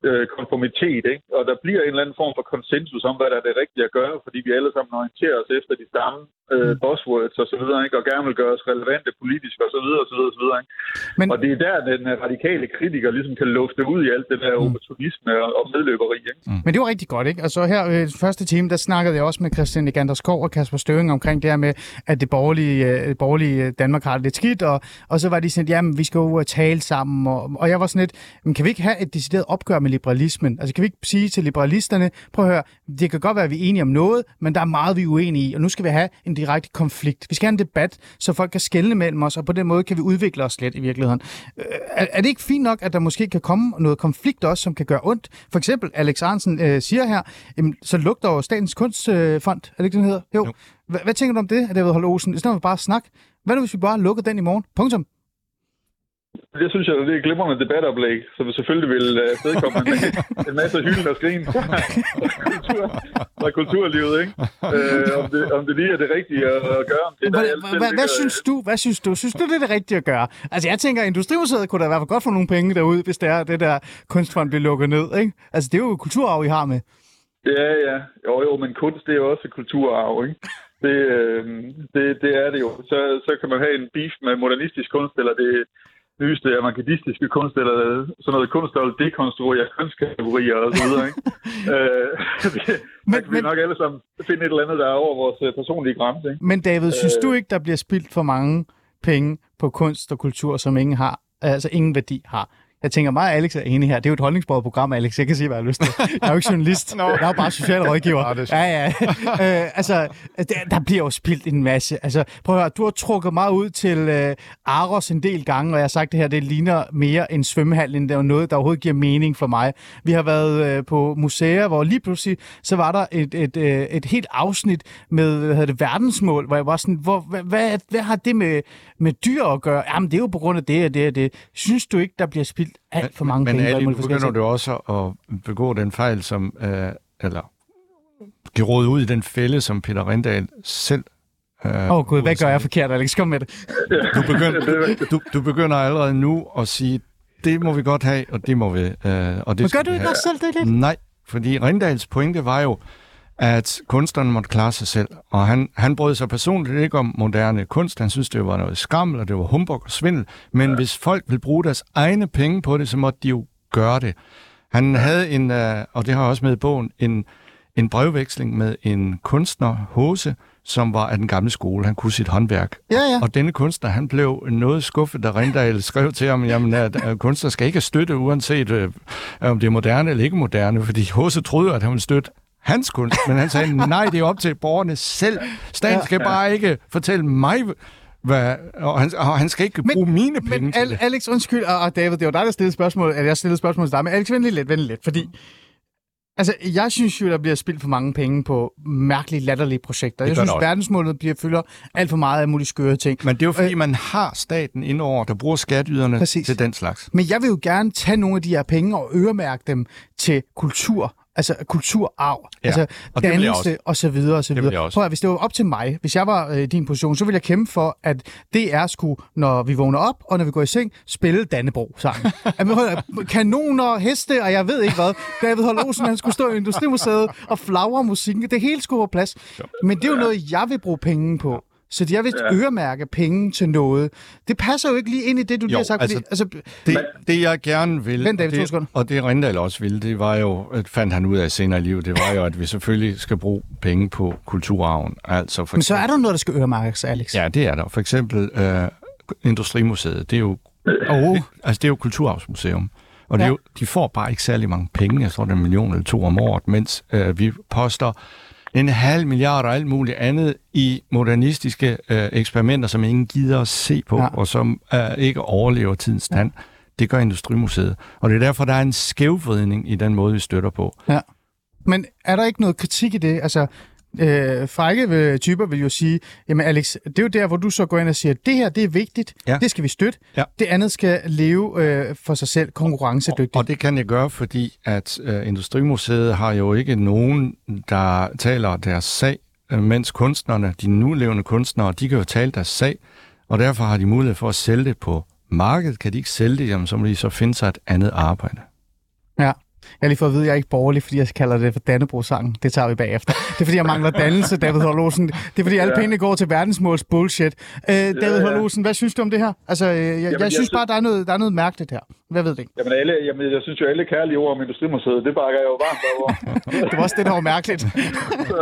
øh, konformitet, ikke? og der bliver en eller anden form for konsensus om, hvad der er det rigtige at gøre, fordi vi alle sammen orienterer os efter de samme øh, buzzwords og så videre, ikke? og gerne vil gøre os relevante politisk og så videre og så videre og så videre. Ikke? Men, Og det er der, den øh, radikale kritiker ligesom kan lufte ud i alt det der opportunisme og, og medløberi. Ikke? men det var rigtig godt, ikke? Altså her øh, i første time, der snakkede jeg også med Christian Egander Skov og Kasper Støring omkring det her med, at det borgerlige, øh, borgerlige øh, Danmark har det lidt skidt, og, og så var de sådan, jamen vi skal jo øh, tale sammen, og, og jeg var sådan lidt, men kan vi ikke have et decideret opgør med liberalismen? Altså kan vi ikke sige til liberalisterne, prøv at høre, det kan godt være, at vi er enige om noget, men der er meget, vi er uenige i, og nu skal vi have en direkte konflikt. Vi skal have en debat, så folk kan skelne mellem os, og på den måde kan vi udvikle os lidt i virkeligheden. Øh, Er, er det ikke fint nok, at der måske kan komme noget konflikt også, som kan gøre ondt? For eksempel, Alex Arnsen øh, siger her, jamen, så lugter jo Statens Kunstfond, øh, fond, er det ikke, den hedder? Jo. Jo. Hvad, hvad tænker du om det, David Holm Olsen? I stedet for bare at snakke. Hvad nu, hvis vi bare lukker den i morgen? Punktum. Det synes jeg, det er et glimrende debatoplæg, som selvfølgelig vil uh, stedkomme en, masse hylden og skrin kultur, fra kulturlivet. Ikke? Uh, om, det, om det lige er det rigtige at, gøre. Det, Hvad, hvad, hvad, hvad synes du? Hvad synes du? Synes du, det er det rigtige at gøre? Altså, jeg tænker, Industrimuseet kunne da i hvert fald godt få nogle penge derude, hvis det er det der kunstfond bliver lukket ned, ikke? Altså, det er jo kulturarv, I har med. Ja, ja. Jo, jo, men kunst, det er jo også kulturarv, ikke? Det, øh, det, det er det jo. Så, så kan man have en beef med modernistisk kunst, eller det nyeste avantgardistiske kunst, eller sådan noget kunst, der vil dekonstruere kunstkategorier og så videre, ikke? øh, men, Men- kan vi men- nok alle sammen finde et eller andet, der er over vores øh, personlige grænse, ikke? Men David, synes Øh. du ikke, der bliver spildt for mange penge på kunst og kultur, som ingen har, altså ingen værdi har? Jeg tænker, mig og Alex er enige her. Det er jo et holdningsbordet program, Alex. Jeg kan sige, hvad jeg har lyst til. Jeg er jo ikke journalist. Nå. Jeg er jo bare socialrådgiver. Er ja, ja. øh, altså, der, der bliver jo spildt en masse. Altså, prøv at høre, du har trukket mig ud til øh, Aros en del gange, og jeg har sagt, det her det ligner mere en svømmehal, end det er noget, der overhovedet giver mening for mig. Vi har været øh, på museer, hvor lige pludselig, så var der et, et, øh, et helt afsnit med hvad hedder det, verdensmål, hvor jeg var sådan, hvor, hvad, hvad, hvad har det med, med dyr at gøre? Jamen, det er jo på grund af det og det og det. Synes du ikke, der bliver spildt alt for mange men, penge? Men Ali, begynder du også at begå den fejl, som, øh, eller geråde ud i den fælde, som Peter Rindal selv øh, Åh oh, gud, hvad gør jeg forkert, Alex? Kom med det. du, begynder, du, du begynder allerede nu at sige, det må vi godt have, og det må vi. Øh, og det Men gør du ikke også selv det lidt? Nej, fordi Rindals pointe var jo, at kunstneren måtte klare sig selv. Og han, han brød sig personligt ikke om moderne kunst. Han synes, det var noget skammel, og det var humbug og svindel. Men ja. hvis folk vil bruge deres egne penge på det, så måtte de jo gøre det. Han havde en, øh, og det har også med i bogen, en, en brevveksling med en kunstner, Hose, som var af den gamle skole. Han kunne sit håndværk. Ja, ja. Og denne kunstner, han blev noget skuffet, da Rindal skrev til ham, jamen, at, at kunstner skal ikke støtte, uanset øh, om det er moderne eller ikke moderne, fordi Hose troede, at han ville støtte hans kunst, men han sagde, nej, det er op til borgerne selv. Staten skal bare ikke fortælle mig, hvad, og, han, og han skal ikke Men- bruge mine penge Men til det. Alex, undskyld, og, og David, det var dig, der stillede spørgsmål, eller jeg stillede spørgsmål til dig, men Alex, lige lidt, lige lidt, fordi Altså, jeg synes jo, der bliver spildt for mange penge på mærkelige, latterlige projekter. Jeg synes, også. verdensmålet bliver fylder alt for meget af mulige skøre ting. Men det er jo fordi, man har staten indover, der bruger skatyderne Præcis. til den slags. Men jeg vil jo gerne tage nogle af de her penge og øremærke dem til kultur. Altså kulturarv, Ja, altså og det dannelse og så videre og så Det videre. Prøv at, hvis det var op til mig, hvis jeg var øh, i din position, så ville jeg kæmpe for, at DR skulle, når vi vågner op og når vi går i seng, spille Dannebro sammen. Kanoner, heste og jeg ved ikke hvad. David Holm Olsen, han skulle stå i Industrimuseet og flagre musikken. Det hele skulle på plads. Men det er jo noget, jeg vil bruge penge på. Så jeg vil øremærke penge til noget. Det passer jo ikke lige ind i det, du lige Jo, har sagt. altså, fordi, altså, Det, det jeg gerne vil, Vent, David, og, det, og det Rindal også ville, det var jo, at fandt han ud af senere i livet, det var jo, at vi selvfølgelig skal bruge penge på kulturarven. Altså for Men så er der noget, der skal øremærkes, Alex. Ja, det er der. For eksempel øh, Industrimuseet, det er jo, Oh. det, altså, det er jo Kulturarvsmuseum. Og det er Ja. jo, de får bare ikke særlig mange penge, jeg tror det er en million eller to om året, mens øh, vi poster en halv milliard og alt muligt andet i modernistiske øh, eksperimenter, som ingen gider at se på, Ja. og som øh, ikke overlever tidens stand. Det gør Industrimuseet. Og det er derfor, der er en skævvridning i den måde, vi støtter på. Ja. Men er der ikke noget kritik i det? Altså, øh, frække typer vil jo sige, jamen Alex, det er jo der, hvor du så går ind og siger, det her, det er vigtigt, Ja. det skal vi støtte. Ja. Det andet skal leve øh, for sig selv konkurrencedygtigt. Og det kan jeg gøre, fordi at øh, Industrimuseet har jo ikke nogen, der taler deres sag, øh, mens kunstnerne, de nulevende kunstnere, de kan jo tale deres sag, og derfor har de mulighed for at sælge det på markedet. Kan de ikke sælge det, jamen, så må de så finde sig et andet arbejde. Ja. Jeg har lige fået at vide, at jeg er ikke borgerlig, fordi jeg kalder det for Dannebro-sangen. Det tager vi bagefter. Det er, fordi jeg mangler dannelse, David Hollosen. Det er, fordi alle Ja. pengene går til verdensmåls bullshit. Øh, David ja. Hollosen, hvad synes du om det her? Altså, øh, jeg, jeg, jeg jeg synes sy- bare, der er, noget, der er noget mærkeligt her. Hvad ved det ikke? Jamen, alle, jamen, jeg synes jo, alle kærlige ord om Industrimuseet, det bakker jeg jo varmt over. Det var også det, der var mærkeligt.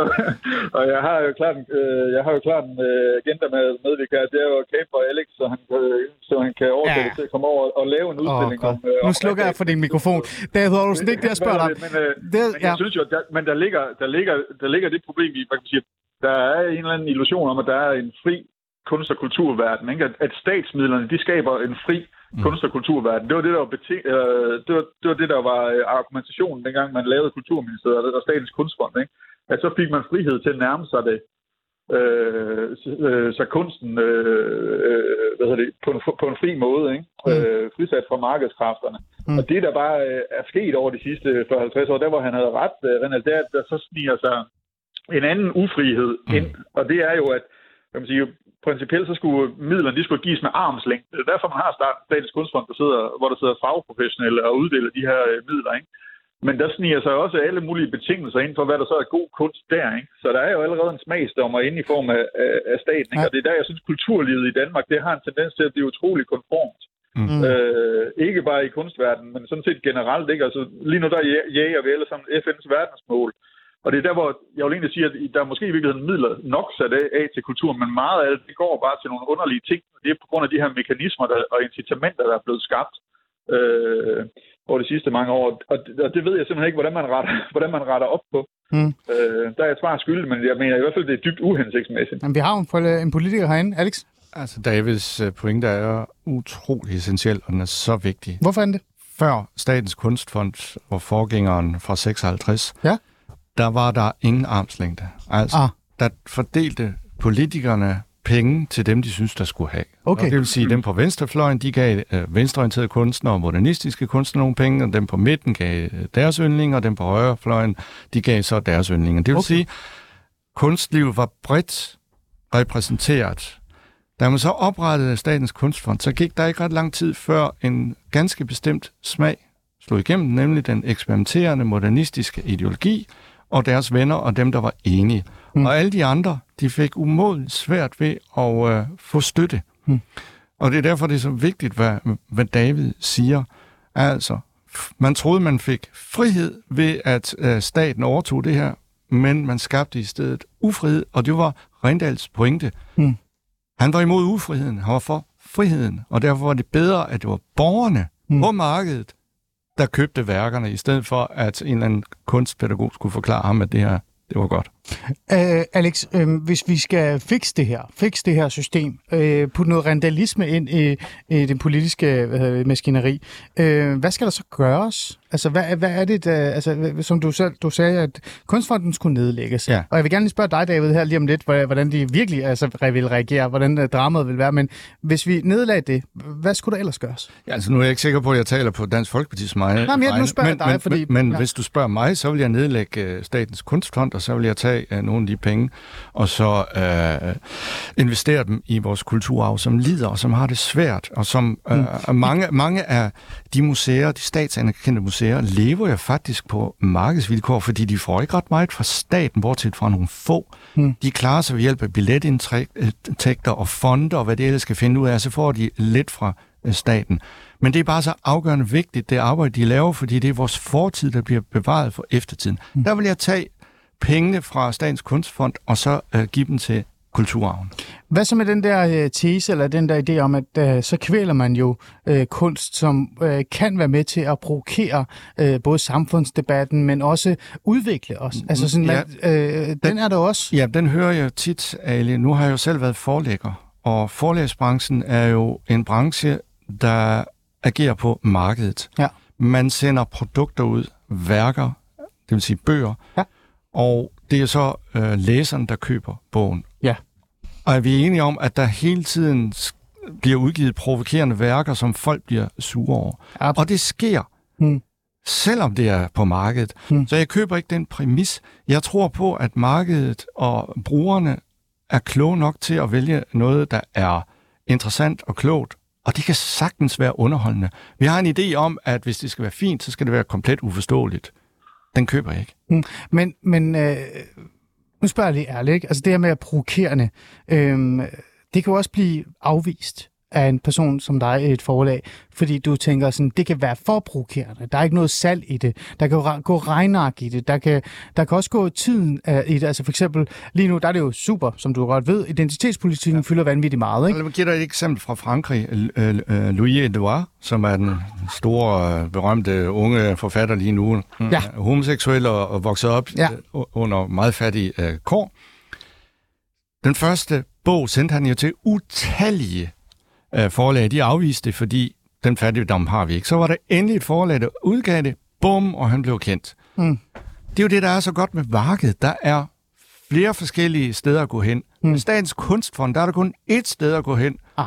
og jeg har jo klart, en, øh, jeg har jo klart en øh, agenda med medvirker. Det er jo Cape for Alex, så han, øh, så han kan overtale Ja. til at komme over og lave en udstilling God. om... Øh, Nu om slukker jeg for din mikrofon. David Hollosen, det er ikke det, jeg spørger dig om. Men, øh, Det, men ja. jeg synes jo, at der, men der ligger, der, ligger, der ligger det problem i, hvad kan man sige, der er en eller anden illusion om, at der er en fri kunst- og kulturverden. Ikke? At, at statsmidlerne, de skaber en fri mm. kunst- og kulturverden. Det var det, der var, beting, øh, det var, det, var det, der var øh, argumentationen, dengang man lavede Kulturministeriet og Statens Kunstfond. Ikke? At så fik man frihed til at nærme sig det, øh, så, øh, så kunsten øh, øh, hvad hedder det, på, en, på en fri måde, ikke? Mm. Øh, frisat fra markedskræfterne. Mm. Og det, der bare øh, er sket over de sidste 40-50 år, der hvor han havde ret, øh, René, der, der så sniger sig en anden ufrihed Mm. ind, og det er jo, at kan man sige, principielt så skulle midlerne, de skulle gives med armslængde. Det er derfor, man har startet Statens Kunstfond, der sidder, hvor der sidder fagprofessionelle og uddeler de her øh, midler, ikke? Men der sniger sig også alle mulige betingelser ind for, hvad der så er god kunst der. Ikke? Så der er jo allerede en smagsdommer inde i form af, af, af staten. Ikke? Og det er der, jeg synes, kulturlivet i Danmark, det har en tendens til at blive utrolig konformt. Mm. Øh, ikke bare i kunstverdenen, men sådan set generelt. Ikke? Altså, lige nu der jæ- jæger vi alle sammen FN's verdensmål. Og det er der, hvor jeg vil egentlig sige, at der er måske i virkeligheden midler nok sat af, af til kultur, men meget af det, det går bare til nogle underlige ting. Det er på grund af de her mekanismer der, og incitamenter, der er blevet skabt øh, over de sidste mange år. Og, og det ved jeg simpelthen ikke, hvordan man retter, hvordan man retter op på. Mm. Øh, der er et svar skyldig, men jeg mener i hvert fald, det er dybt uhensigtsmæssigt. Jamen, vi har jo en, pol- en politiker herinde, Alex. Altså, Davids øh, pointe er utrolig essentiel, og den er så vigtig. Hvorfor er den det? Før Statens Kunstfond og forgængeren fra 56, Ja. Der var der ingen armslængde. Altså, Ah. der fordelte politikerne penge til dem, de synes, der skulle have. Okay. Og det vil sige, dem på venstrefløjen, de gav øh, venstreorienterede kunstnere og modernistiske kunstnere nogle penge, og dem på midten gav øh, deres yndlinger, og dem på højrefløjen, de gav så deres yndlinger. Det vil okay. sige, kunstlivet var bredt repræsenteret. Da man så oprettede Statens Kunstfond, så gik der ikke ret lang tid før en ganske bestemt smag slog igennem, nemlig den eksperimenterende modernistiske ideologi og deres venner og dem, der var enige. Mm. Og alle de andre, de fik umådeligt svært ved at øh, få støtte. Mm. Og det er derfor, det er så vigtigt, hvad, hvad David siger. Altså, man troede, man fik frihed ved, at øh, staten overtog det her, men man skabte i stedet ufrihed, og det var Rindals pointe. Mm. Han var imod ufriheden, han var for friheden, og derfor var det bedre, at det var borgerne mm. på markedet, der købte værkerne, i stedet for, at en eller anden kunstpædagog skulle forklare ham, at det her, det var godt. Uh, Alex, øh, hvis vi skal fikse det her, fikse det her system, øh, putte noget randalisme ind i, i det politiske øh, maskineri, øh, hvad skal der så gøres? Altså, hvad, hvad er det, der, altså, hvad- som du, selv, du sagde, at kunstfonden skulle nedlægges. Ja. Og jeg vil gerne lige spørge dig, David, her lige om lidt, hvordan de virkelig altså, vil reagere, hvordan øh, dramaet vil være. Men hvis vi nedlagde det, hvad skulle der ellers gøres? Ja, altså nu er jeg ikke sikker på, at jeg taler på Dansk Folkeparti's vegne. Nej, men jeg- nu spørger men, dig, men, fordi- Men, men ja. hvis du spørger mig, så vil jeg nedlægge øh, Statens Kunstfond, og så vil jeg tage øh, nogle af de penge, og så øh, investere dem i vores kulturarv, som lider, og som har det svært, og som øh, Mm. mange, mange af de museer, de statsanerkendte museer, lever jo faktisk på markedsvilkår, fordi de får ikke ret meget fra staten, bortset fra nogle få. Mm. De klarer sig ved hjælp af billetindtægter og fonder, og hvad det ellers skal finde ud af, så får de lidt fra øh, staten. Men det er bare så afgørende vigtigt, det arbejde, de laver, fordi det er vores fortid, der bliver bevaret for eftertiden. Mm. Der vil jeg tage pengene fra Statens Kunstfond, og så øh, give dem til kulturarven. Hvad så med den der øh, tese, eller den der idé om, at øh, så kvæler man jo øh, kunst, som øh, kan være med til at provokere øh, både samfundsdebatten, men også udvikle os? Altså sådan, Ja. man, øh, den er der også. Ja, den hører jeg tit, Ali. Nu har jeg jo selv været forlægger, og forlægsbranchen er jo en branche, der agerer på markedet. Ja. Man sender produkter ud, værker, det vil sige bøger, Ja. Og det er så øh, læseren, der køber bogen. Ja. Og er vi enige om, at der hele tiden bliver udgivet provokerende værker, som folk bliver sure over? Absolut. Og det sker, Mm. selvom det er på markedet. Mm. Så jeg køber ikke den præmis. Jeg tror på, at markedet og brugerne er kloge nok til at vælge noget, der er interessant og klogt. Og det kan sagtens være underholdende. Vi har en idé om, at hvis det skal være fint, så skal det være komplet uforståeligt. Den køber jeg ikke. Mm. Men, men øh, nu spørger jeg lige ærligt, ikke? altså det her med at provokerende, øh, det kan jo også blive afvist af en person som dig i et forlag, fordi du tænker sådan, det kan være for provokerende, der er ikke noget salg i det, der kan gå regnark i det, der kan, der kan også gå tiden uh, i det, altså for eksempel, lige nu, der er det jo super, som du godt ved, identitetspolitikken ja. fylder vanvittigt meget, ikke? Lad mig give dig et eksempel fra Frankrig. Øh, øh, Louis Edouard, som er den store, øh, berømte unge forfatter lige nu, Ja. homoseksuel og, vokset op Ja. øh, under meget fattige øh, kår. Den første bog sendte han jo til utallige øh, forlag. De afviste det, fordi den fattigdom har vi ikke. Så var der endelig et forlag, der udgav det. Bum, og han blev kendt. Mm. Det er jo det, der er så godt med markedet. Der er flere forskellige steder at gå hen. Mm. Med Statens Kunstfond, der er der kun ét sted at gå hen. Ah.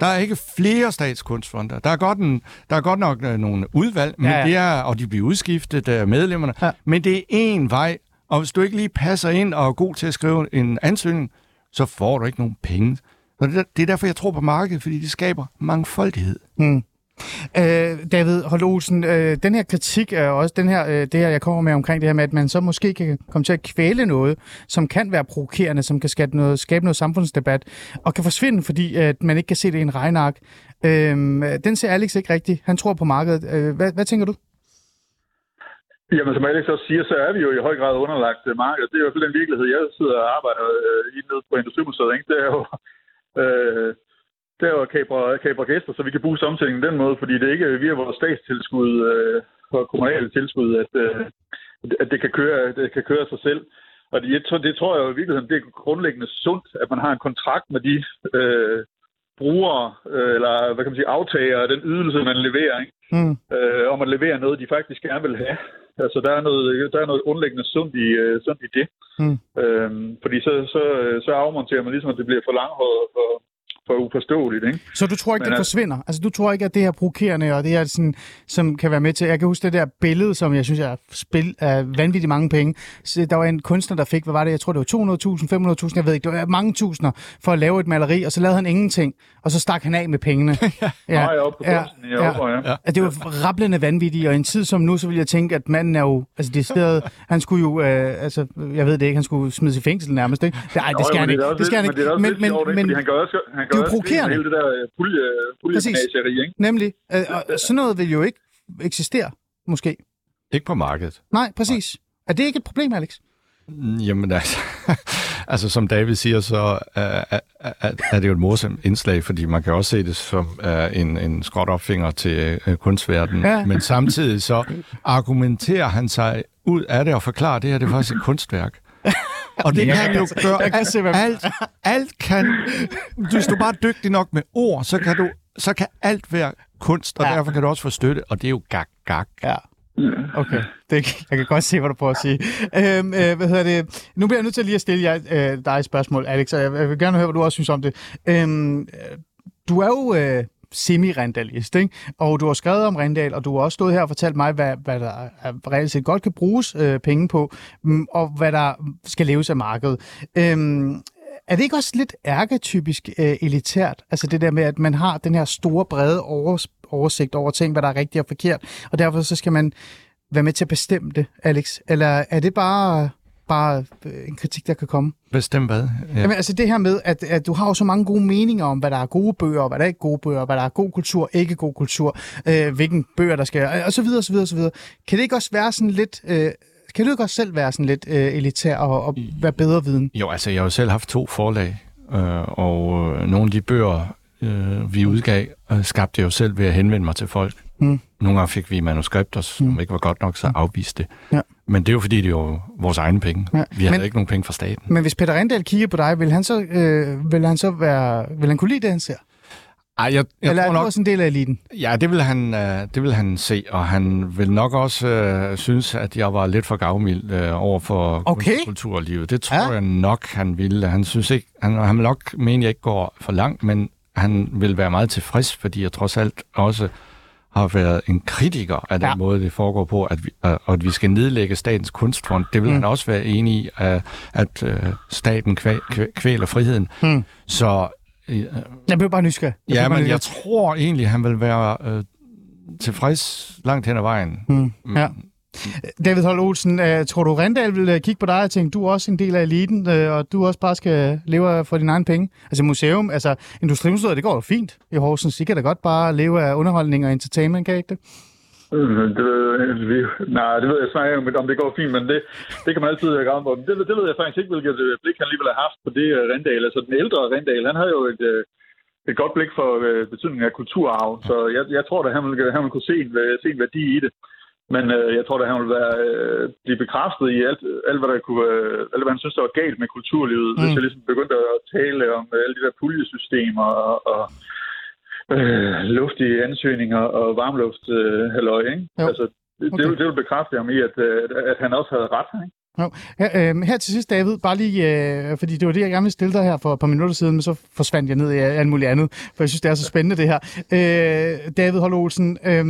Der er ikke flere statskunstfonder. Der er godt, en, der er godt nok øh, nogle udvalg, men Ja, ja. Det er, og de bliver udskiftet af medlemmerne. Ja. Men det er én vej, og hvis du ikke lige passer ind og er god til at skrive en ansøgning, så får du ikke nogen penge. Og det, er- det er derfor, jeg tror på markedet, fordi det skaber mangfoldighed. Mm. Øh, David Holt Olsen, øh, den her kritik er også den her, øh, det her, jeg kommer med omkring det her med, at man så måske kan komme til at kvæle noget, som kan være provokerende, som kan skabe noget, skabe noget samfundsdebat, og kan forsvinde, fordi at man ikke kan se det i en regnark. Øh, den ser Alex ikke rigtigt. Han tror på markedet. Øh, hvad, hvad tænker du? Jamen, som Alex også siger, så er vi jo i høj grad underlagt øh, markedet. Det er i hvert fald den virkelighed, jeg sidder og arbejder øh, i nede på Industrimuseet. Ikke? Det er jo... Øh, der kabre, kabre gæster, så vi kan bruge samtænkningen den måde, fordi det er ikke via vores statstilskud øh, og kommunale tilskud, at, øh, at det, kan køre, det kan køre sig selv. Og det, det tror jeg jo i virkeligheden, det er grundlæggende sundt, at man har en kontrakt med de øh, brugere, øh, eller hvad kan man sige, aftager af den ydelse, man leverer, ikke? Mm. Øh, om at levere noget, de faktisk gerne vil have. Altså, der er noget, der er noget grundlæggende sundt i, øh, sundt i det. Mm. Øhm, fordi så, så, så afmonterer man ligesom, at det bliver for langhåret og for uforståeligt. Ikke? Så du tror ikke, Men det forsvinder? Altså, du tror ikke, at det her provokerende og det her, sådan, som kan være med til... Jeg kan huske det der billede, som jeg synes er spil af vanvittigt mange penge. Så der var en kunstner, der fik, hvad var det? Jeg tror, det var 200.000, 500.000, jeg ved ikke. Det var mange tusinder for at lave et maleri, og så lavede han ingenting. Og så stak han af med pengene. ja. Nej, oppe på ja. Det var rablende vanvittigt, og i en tid som nu, så vil jeg tænke, at manden er jo, altså det sted, han skulle jo, øh, altså, jeg ved det ikke, han skulle smides i fængsel nærmest, ikke? Det, ej, det skal Jo, han ikke, er også det skal han ikke, Men, men, det men, men, han gør også, han gør med provokerende. hele det der øh, pulje, puljemanageri, ikke? nemlig, øh, og sådan noget vil jo ikke eksistere, måske. Ikke på markedet. Nej, præcis. Er det ikke et problem, Alex? Mm, Jamen altså, altså som David siger, så er, er, er, er det jo et morsomt indslag, fordi man kan også se det som uh, en, en skråt opfinger til uh, kunstverdenen. Ja. Men samtidig så argumenterer han sig ud af det og forklarer, at det her det er faktisk et kunstværk. Og det kan jo altså- gøre hvad- alt. Alt kan... Hvis du er bare dygtig nok med ord, så kan, du, så kan alt være kunst, og Ja. derfor kan du også få støtte, og det er jo gak, gak. Ja. Okay, det, jeg kan godt se, hvad du prøver at sige. Øhm, øh, hvad hedder det? Nu bliver jeg nødt til lige at stille jer, øh, dig et spørgsmål, Alex, og jeg, jeg vil gerne høre, hvad du også synes om det. Øhm, øh, du er jo øh, semi-randalist, ikke? og du har skrevet om Rendal, og du har også stået her og fortalt mig, hvad, hvad der er, reelt set godt kan bruges øh, penge på, mm, og hvad der skal leves af markedet. Øhm, er det ikke også lidt ærketypisk øh, elitært? Altså det der med, at man har den her store, brede overs- oversigt over ting, hvad der er rigtigt og forkert, og derfor så skal man være med til at bestemme det, Alex? Eller er det bare, bare øh, en kritik, der kan komme? Bestem hvad? Ja. Jamen, altså det her med, at, at du har jo så mange gode meninger om, hvad der er gode bøger, og hvad der er ikke gode bøger, hvad der er god kultur, ikke god kultur, øh, hvilken bøger der skal, og så videre, og så videre, og så videre. Kan det ikke også være sådan lidt... Øh, kan du ikke også selv være sådan lidt øh, elitær og, og være bedre viden? Jo, altså jeg har jo selv haft to forlag, øh, og øh, nogle af de bøger, øh, vi udgav, øh, skabte jeg jo selv ved at henvende mig til folk. Mm. Nogle gange fik vi manuskripter, som mm. ikke var godt nok, så afviste det. Ja. Men det er jo fordi, det er jo vores egne penge. Ja. Vi havde Men- ikke nogen penge fra staten. Men hvis Peter Rendal kigger på dig, vil han så, øh, vil han så være, vil han kunne lide det, han ser? Ej, jeg, jeg Eller er tror du nok, også en del af eliten? ja, det vil, han, øh, det vil han se, og han vil nok også øh, synes, at jeg var lidt for gavmild øh, over for Okay. og kulturlivet. Det tror Ja. ja. jeg nok, han ville. Han synes ikke, han, han vil nok mene, at jeg ikke går for langt, men han vil være meget tilfreds, fordi jeg trods alt også har været en kritiker af den Ja. måde, det foregår på, at vi, og at vi skal nedlægge statens kunstfond. Det vil Mm. mm. han også være enig i, at, at øh, staten kvæ, kvæ, kvæler friheden. Mm. Så øh, Jeg blev bare nysgerrig. Jeg Ja, bare men jeg tror egentlig, han vil være øh, tilfreds langt hen ad vejen. Mm. Mm. Ja. Øh, David Holm Olsen, øh, tror du, Rendal vil øh, kigge på dig og tænke, du er også en del af eliten, og du også bare skal leve for dine egne penge? Altså museum, altså Industrimuseet, det går jo fint i Horsens. I kan da godt bare leve af underholdning og entertainment, kan I ikke det? Mm, det ved, vi, nej, det ved jeg snart ikke, om det går fint, men det, det kan man altid grave på. Men det, det ved jeg faktisk ikke, hvilket blik han alligevel har haft på det uh, Rendal. Altså den ældre Rendal, han havde jo et, et godt blik for uh, betydningen af kulturarv, så jeg, jeg tror at han ville, han ville kunne se en, se en værdi i det. Men øh, jeg tror at han vil være, øh, blive bekræftet i alt, alt, hvad der kunne, øh, alt, hvad han synes, der var galt med kulturlivet, mm. hvis jeg ligesom begyndte at tale om øh, alle de der puljesystemer og, og øh, luftige ansøgninger og varmluft øh, halløj, ikke? Jo. Altså, det, Okay. det, vil, det vil bekræfte ham i, at, øh, at, at han også havde ret. Ikke? Jo. Her, øh, her til sidst, David, bare lige, øh, fordi det var det, jeg gerne ville stille dig her for et par minutter siden, men så forsvandt jeg ned i alt muligt andet, for jeg synes, det er så spændende det her. Øh, David Holm Olsen, øh,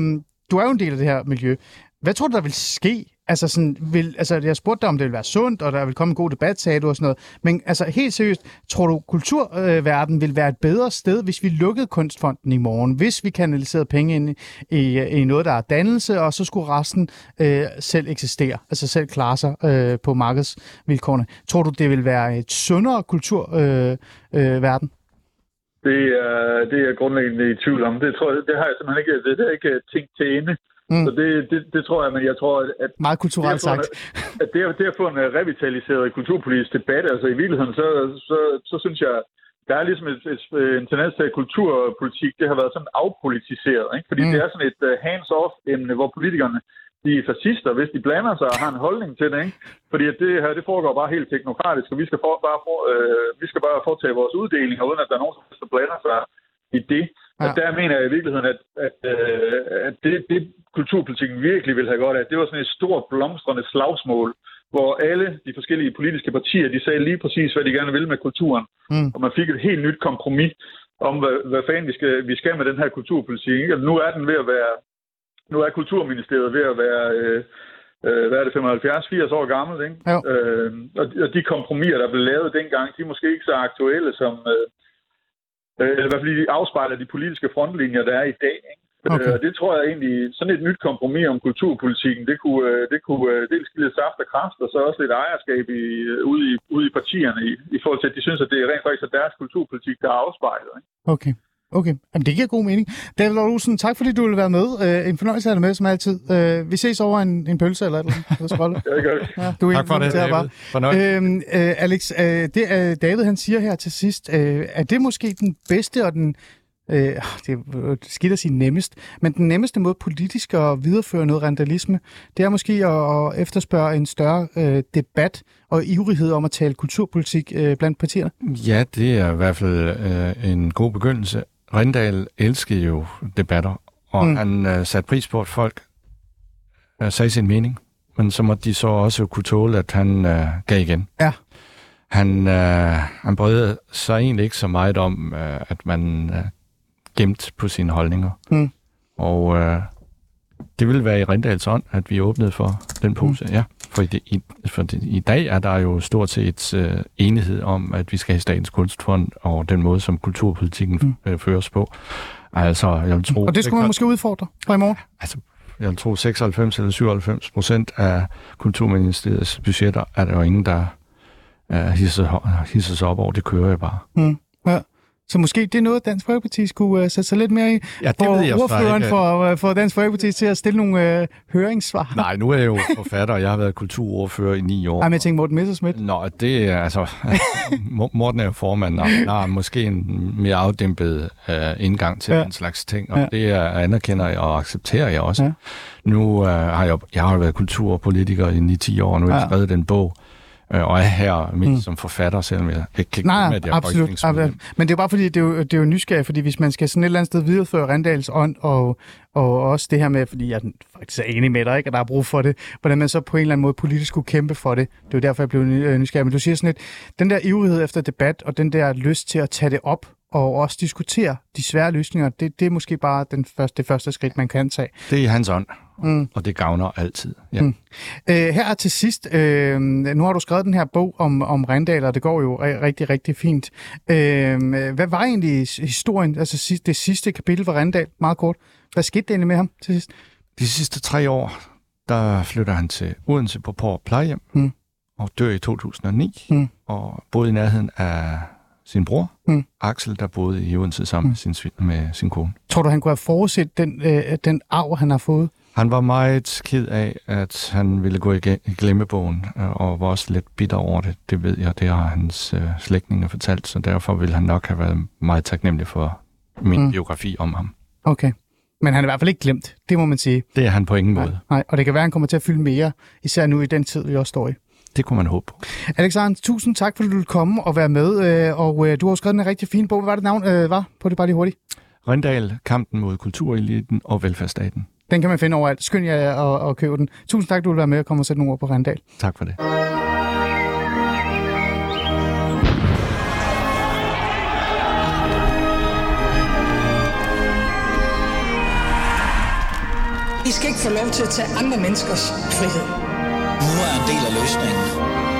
du er jo en del af det her miljø. Hvad tror du, der vil ske? Altså, sådan, vil, altså, jeg spurgte dig, om det vil være sundt, og der vil komme en god debat, sagde du og sådan noget. Men altså, helt seriøst, tror du, kulturverdenen vil være et bedre sted, hvis vi lukkede Kunstfonden i morgen? Hvis vi kanaliserede penge ind i, i noget, der er dannelse, og så skulle resten øh, selv eksistere, altså selv klare sig øh, på markedsvilkårene. Tror du, det vil være et sundere kulturverden? Øh, øh verden? Det, er, det er jeg grundlæggende i tvivl om. Det, tror jeg, det har jeg simpelthen ikke, det, har jeg ikke tænkt til ende. Mm. Så det, det, det, tror jeg, men jeg tror, at, Meget kulturelt sagt. at det, at, det at få en øh, revitaliseret kulturpolitisk debat, altså i virkeligheden, så, så, så synes jeg, der er ligesom et, et, en tendens til, at kulturpolitik det har været sådan afpolitiseret. Ikke? Fordi mm. det er sådan et uh, hands-off-emne, hvor politikerne de er fascister, hvis de blander sig og har en holdning til det. Ikke? Fordi at det her, det foregår bare helt teknokratisk, og vi skal, for, bare for, øh, vi skal bare foretage vores uddelinger, uden at der er nogen, som der blander sig i det. Ja. Og der mener jeg i virkeligheden, at, at, øh, at det, det kulturpolitikken virkelig vil have godt af, det var sådan et stort blomstrende slagsmål, hvor alle de forskellige politiske partier, de sagde lige præcis, hvad de gerne ville med kulturen. Mm. Og man fik et helt nyt kompromis om, hvad, hvad fanden vi skal, vi skal med den her kulturpolitik. Ikke? Og nu er den ved at være, nu er Kulturministeriet ved at være, øh, øh, hvad er det, 75-80 år gammel, ikke? Jo. Øh, og, og de kompromiser, der blev lavet dengang, de er måske ikke så aktuelle som, øh, øh, eller i hvert fald de afspejler de politiske frontlinjer, der er i dag. Ikke? Okay. Øh, og det tror jeg egentlig, sådan et nyt kompromis om kulturpolitikken, det kunne, det kunne dels give lidt saft og kraft, og så også lidt ejerskab i, ude, i, ude i partierne, i, i forhold til, at de synes, at det er rent faktisk er deres kulturpolitik, der er afspejlet. Ikke? Okay. Okay, Jamen, det giver god mening. David Olsen, tak fordi du ville være med. Uh, en fornøjelse at have med, som altid. Uh, vi ses over en, en pølse eller et eller andet. Det gør det. Ja, du er Tak for det, David. Fornøjelse. Øhm, øh, Alex, øh, det er David han siger her til sidst, øh, er det måske den bedste og den, øh, det er skidt at sige nemmest, men den nemmeste måde politisk at videreføre noget randalisme, det er måske at, at efterspørge en større øh, debat og ivrighed om at tale kulturpolitik øh, blandt partierne. Ja, det er i hvert fald øh, en god begyndelse. Rindal elskede jo debatter, og Mm. han øh, satte pris på, at folk øh, sagde sin mening. Men så måtte de så også kunne tåle, at han øh, gav igen. Ja. Han, øh, han brød sig egentlig ikke så meget om, øh, at man øh, gemte på sine holdninger. Mm. Og øh, det ville være i Rindals ånd, at vi åbnede for den pose. Mm. Ja, for, det, i, for det, i dag er der jo stort set øh, enighed om, at vi skal have Statens Kunstfond og den måde, som kulturpolitikken mm. øh, føres på. Altså, jeg vil tro... Og det skulle man måske udfordre fra i morgen. Altså, jeg vil tro 96 eller 97 procent af Kulturministeriets budgetter er der jo ingen, der uh, hisser, hisser sig op over. Det kører jo bare. Mm. Ja. Så måske det er noget, Dansk Folkeparti skulle uh, sætte sig lidt mere i. Ja, det For ved jeg ordføreren for, uh, for Dansk Folkeparti til at stille nogle uh, høringssvar. Nej, nu er jeg jo forfatter, og jeg har været kulturordfører i ni år. Ej, men jeg tænker Morten Messerschmidt. Nå, det er altså... Mo- Morten er jo formand, og er måske en mere afdæmpet uh, indgang til Ja. den slags ting, og Ja. det er, anerkender jeg og accepterer jeg også. Ja. Ja. Nu uh, har jeg, jeg har jo været kulturpolitiker i 9-10 år, og nu har jeg Ja. skrevet den bog, øh, og er her mest Mm. som forfatter, selvom jeg ikke kan Nej, glemme, at jeg absolut. absolut. Men det er bare fordi, det er jo, det er jo nysgerrig, fordi hvis man skal sådan et eller andet sted videreføre Randals ånd, og, og også det her med, fordi jeg faktisk er enig med dig, ikke, at der er brug for det, hvordan man så på en eller anden måde politisk skulle kæmpe for det. Det er jo derfor, jeg blev øh, nysgerrig. Men du siger sådan lidt, den der ivrighed efter debat, og den der lyst til at tage det op, og også diskutere de svære løsninger, det, det er måske bare den første, det første skridt, man kan tage. Det er hans ånd, Mm. og det gavner altid. Ja. Mm. Øh, her til sidst, øh, nu har du skrevet den her bog om, om Randal, og det går jo ri- rigtig, rigtig fint. Øh, hvad var egentlig historien, altså det sidste kapitel for Randal, meget kort? Hvad skete egentlig med ham til sidst? De sidste tre år, der flytter han til Odense på Pår Plejehjem, Mm. og dør i 2009, Mm. og boede i nærheden af sin bror, Mm. Axel, der boede i Odense sammen Mm. med, sin, med sin kone. Tror du, han kunne have forudset den, øh, den arv, han har fået? Han var meget ked af, at han ville gå i ge- i glemmebogen, øh, og var også lidt bitter over det. Det ved jeg, det har hans øh, slægtninge fortalt, så derfor ville han nok have været meget taknemmelig for min mm. biografi om ham. Okay. Men han er i hvert fald ikke glemt, det må man sige. Det er han på ingen Nej, måde. nej. Og det kan være, at han kommer til at fylde mere, især nu i den tid, vi også står i. Det kunne man håbe på. Alexander, tusind tak, fordi du ville komme og være med. øh, Og øh, du har skrevet en rigtig fin bog. Hvad var det navn øh, var på det bare lige hurtigt? Rindal, kampen mod kultureliten og velfærdsstaten. Den kan man finde overalt. Skynd jer at, at købe den. Tusind tak, du vil være med og komme og sætte nogle ord på Rendal. Tak for det. I skal ikke få lov til at tage andre menneskers frihed. Nu er en del af løsningen.